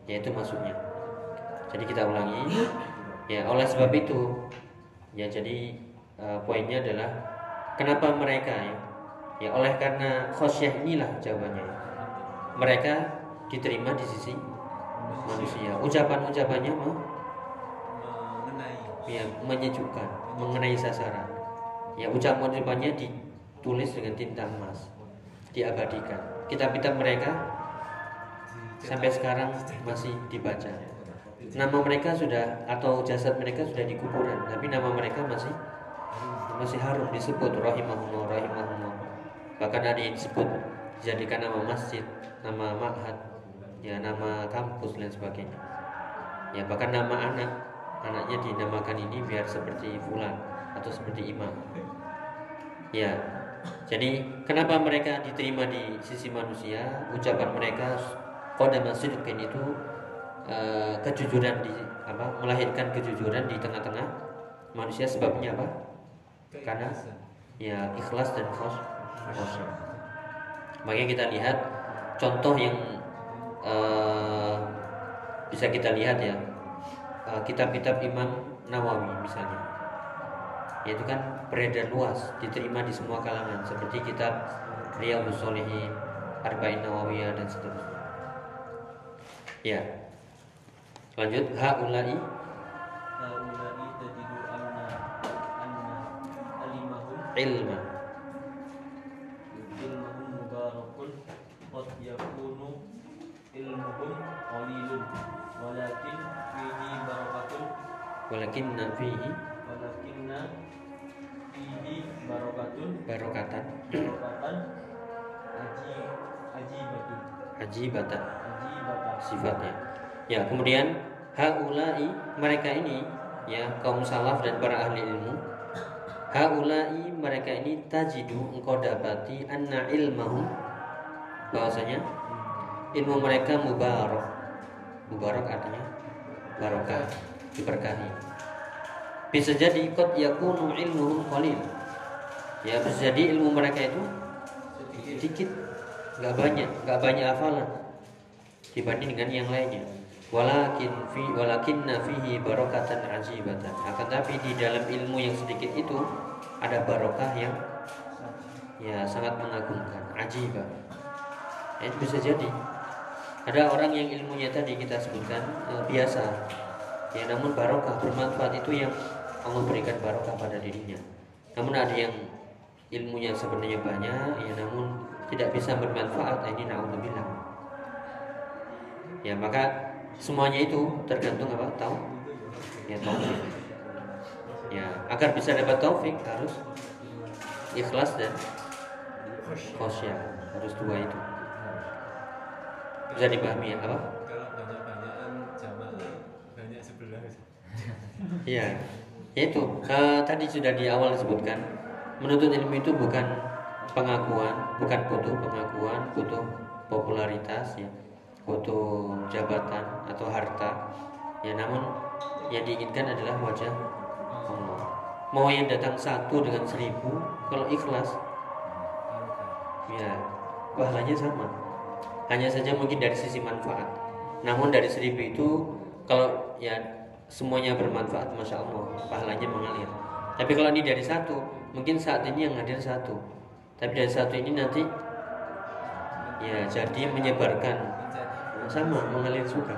ya itu maksudnya jadi kita ulangi. Ya, oleh sebab itu, ya jadi eh, poinnya adalah kenapa mereka ya? Ya oleh karena khosyah inilah jawabannya. Mereka diterima di sisi manusia. Ucapan-ucapannya mau mengenai ya menyejukkan, mengenai sasaran. Ya ucapan-ucapannya ditulis dengan tinta emas, diabadikan. Kitab-kitab mereka sampai sekarang masih dibaca. Nama mereka sudah atau jasad mereka sudah di kuburan, tapi nama mereka masih masih harum disebut rahimahullah rahimahullah. Bahkan ada yang disebut dijadikan nama masjid, nama ma'had, ya nama kampus dan sebagainya. Ya bahkan nama anak anaknya dinamakan ini biar seperti fulan atau seperti imam. Ya. Jadi kenapa mereka diterima di sisi manusia? Ucapan mereka qadama sidqin itu eh, kejujuran di apa melahirkan kejujuran di tengah-tengah manusia sebabnya apa? Karena ya ikhlas dan khos- Makanya kita lihat contoh yang Eh, bisa kita lihat ya. Eh, kitab-kitab uh, Imam Nawawi misalnya. Yaitu kan beredar luas diterima di semua kalangan seperti kitab Riyadhus Shalihin, Arba'in Nawawiyah dan seterusnya. Ya. Lanjut haulai. Haulai tajidu anna anna alimahum. Ilma walakinna fihi walakinna fihi barokatun. Barokatan. Barokatan. Aji ajibatun ajibatan. Ajibatan. Sifatnya. Ya, kemudian haulai mereka ini ya kaum salaf dan para ahli ilmu haulai mereka ini tajidu engkau dapati anna ilmahum bahwasanya ilmu mereka mubarak. Mubarak artinya barokah diberkahi bisa jadi kot yakunu ilmuhum qalil. Ya bisa jadi ilmu mereka itu sedikit nggak banyak nggak banyak hafalan dibanding dengan yang lainnya. Walakin fi walakinna fihi barokatan ajibatan. Akan tapi di dalam ilmu yang sedikit itu ada barokah yang ya sangat mengagumkan ajibah. Ya, itu bisa jadi. Ada orang yang ilmunya tadi kita sebutkan eh, biasa. Ya namun barokah bermanfaat itu yang Allah berikan barokah pada dirinya. Namun ada yang ilmunya sebenarnya banyak ya namun tidak bisa bermanfaat ini naudzubillah. Ya maka semuanya itu tergantung apa? Tahu ya taufik. Ya agar bisa dapat taufik harus ikhlas dan khosyah harus dua itu. Bisa dipahami ya apa? Kalau jamaah banyak sebelah. Iya, yaitu eh, tadi sudah di awal disebutkan menuntut ilmu itu bukan pengakuan, bukan butuh pengakuan, butuh popularitas ya, butuh jabatan atau harta. Ya, namun yang diinginkan adalah wajah Allah. Mau yang datang satu dengan seribu, kalau ikhlas, ya pahalanya sama. Hanya saja mungkin dari sisi manfaat. Namun dari seribu itu kalau ya semuanya bermanfaat, masya Allah, pahalanya mengalir. Tapi kalau ini dari satu, mungkin saat ini yang hadir satu. Tapi dari satu ini nanti ya jadi menyebarkan sama mengalir juga.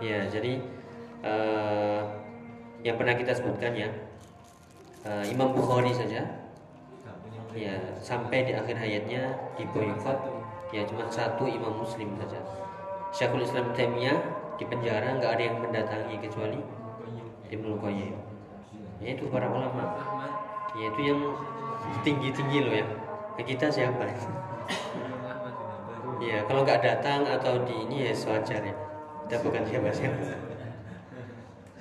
Ya jadi eh, yang pernah kita sebutkan ya eh, Imam Bukhari saja ya sampai di akhir hayatnya di boykot ya cuma satu Imam Muslim saja Syekhul Islam Taimiyah di penjara nggak ada yang mendatangi kecuali Ibnu Qayyim. Ya itu para ulama. Ya itu yang tinggi tinggi loh ya. Ya, kita siapa? Ya kalau nggak datang atau di ini ya sewajar ya. Kita bukan siapa siapa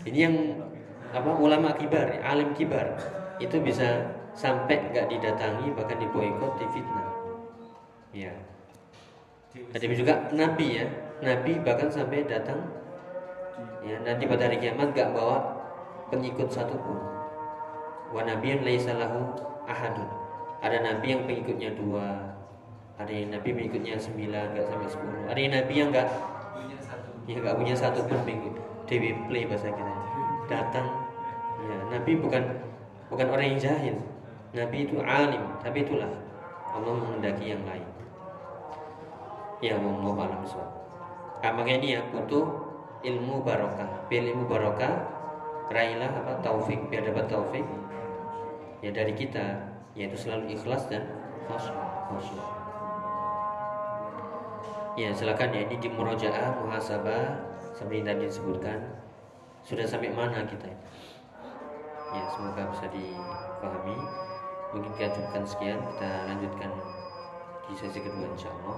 ini yang apa ulama kibar alim kibar. Itu bisa sampai nggak didatangi bahkan diboikot difitnah ya. Tadi juga Nabi ya, Nabi bahkan sampai datang ya nanti pada hari kiamat gak bawa pengikut satupun. Wa nabiyyun laisa lahu ahadun. Ada nabi yang pengikutnya dua, ada yang nabi pengikutnya sembilan, gak sampai sepuluh. Ada yang nabi yang gak ya gak punya satu pun pengikut. Dewi play bahasa kita. Datang, ya nabi bukan bukan orang yang jahil. Nabi itu alim, tapi itulah Allah menghendaki yang lain. Ya Allah alam makanya ini ya butuh ilmu barokah. Biar ilmu barokah, raihlah apa taufik. Biar dapat taufik ya dari kita. Yaitu selalu ikhlas dan khusyuk. Ya silakan ya ini di murojaah muhasabah. Seperti tadi disebutkan sudah sampai mana kita ya semoga bisa dipahami. Mungkin kita cukupkan sekian kita lanjutkan di sesi kedua insyaallah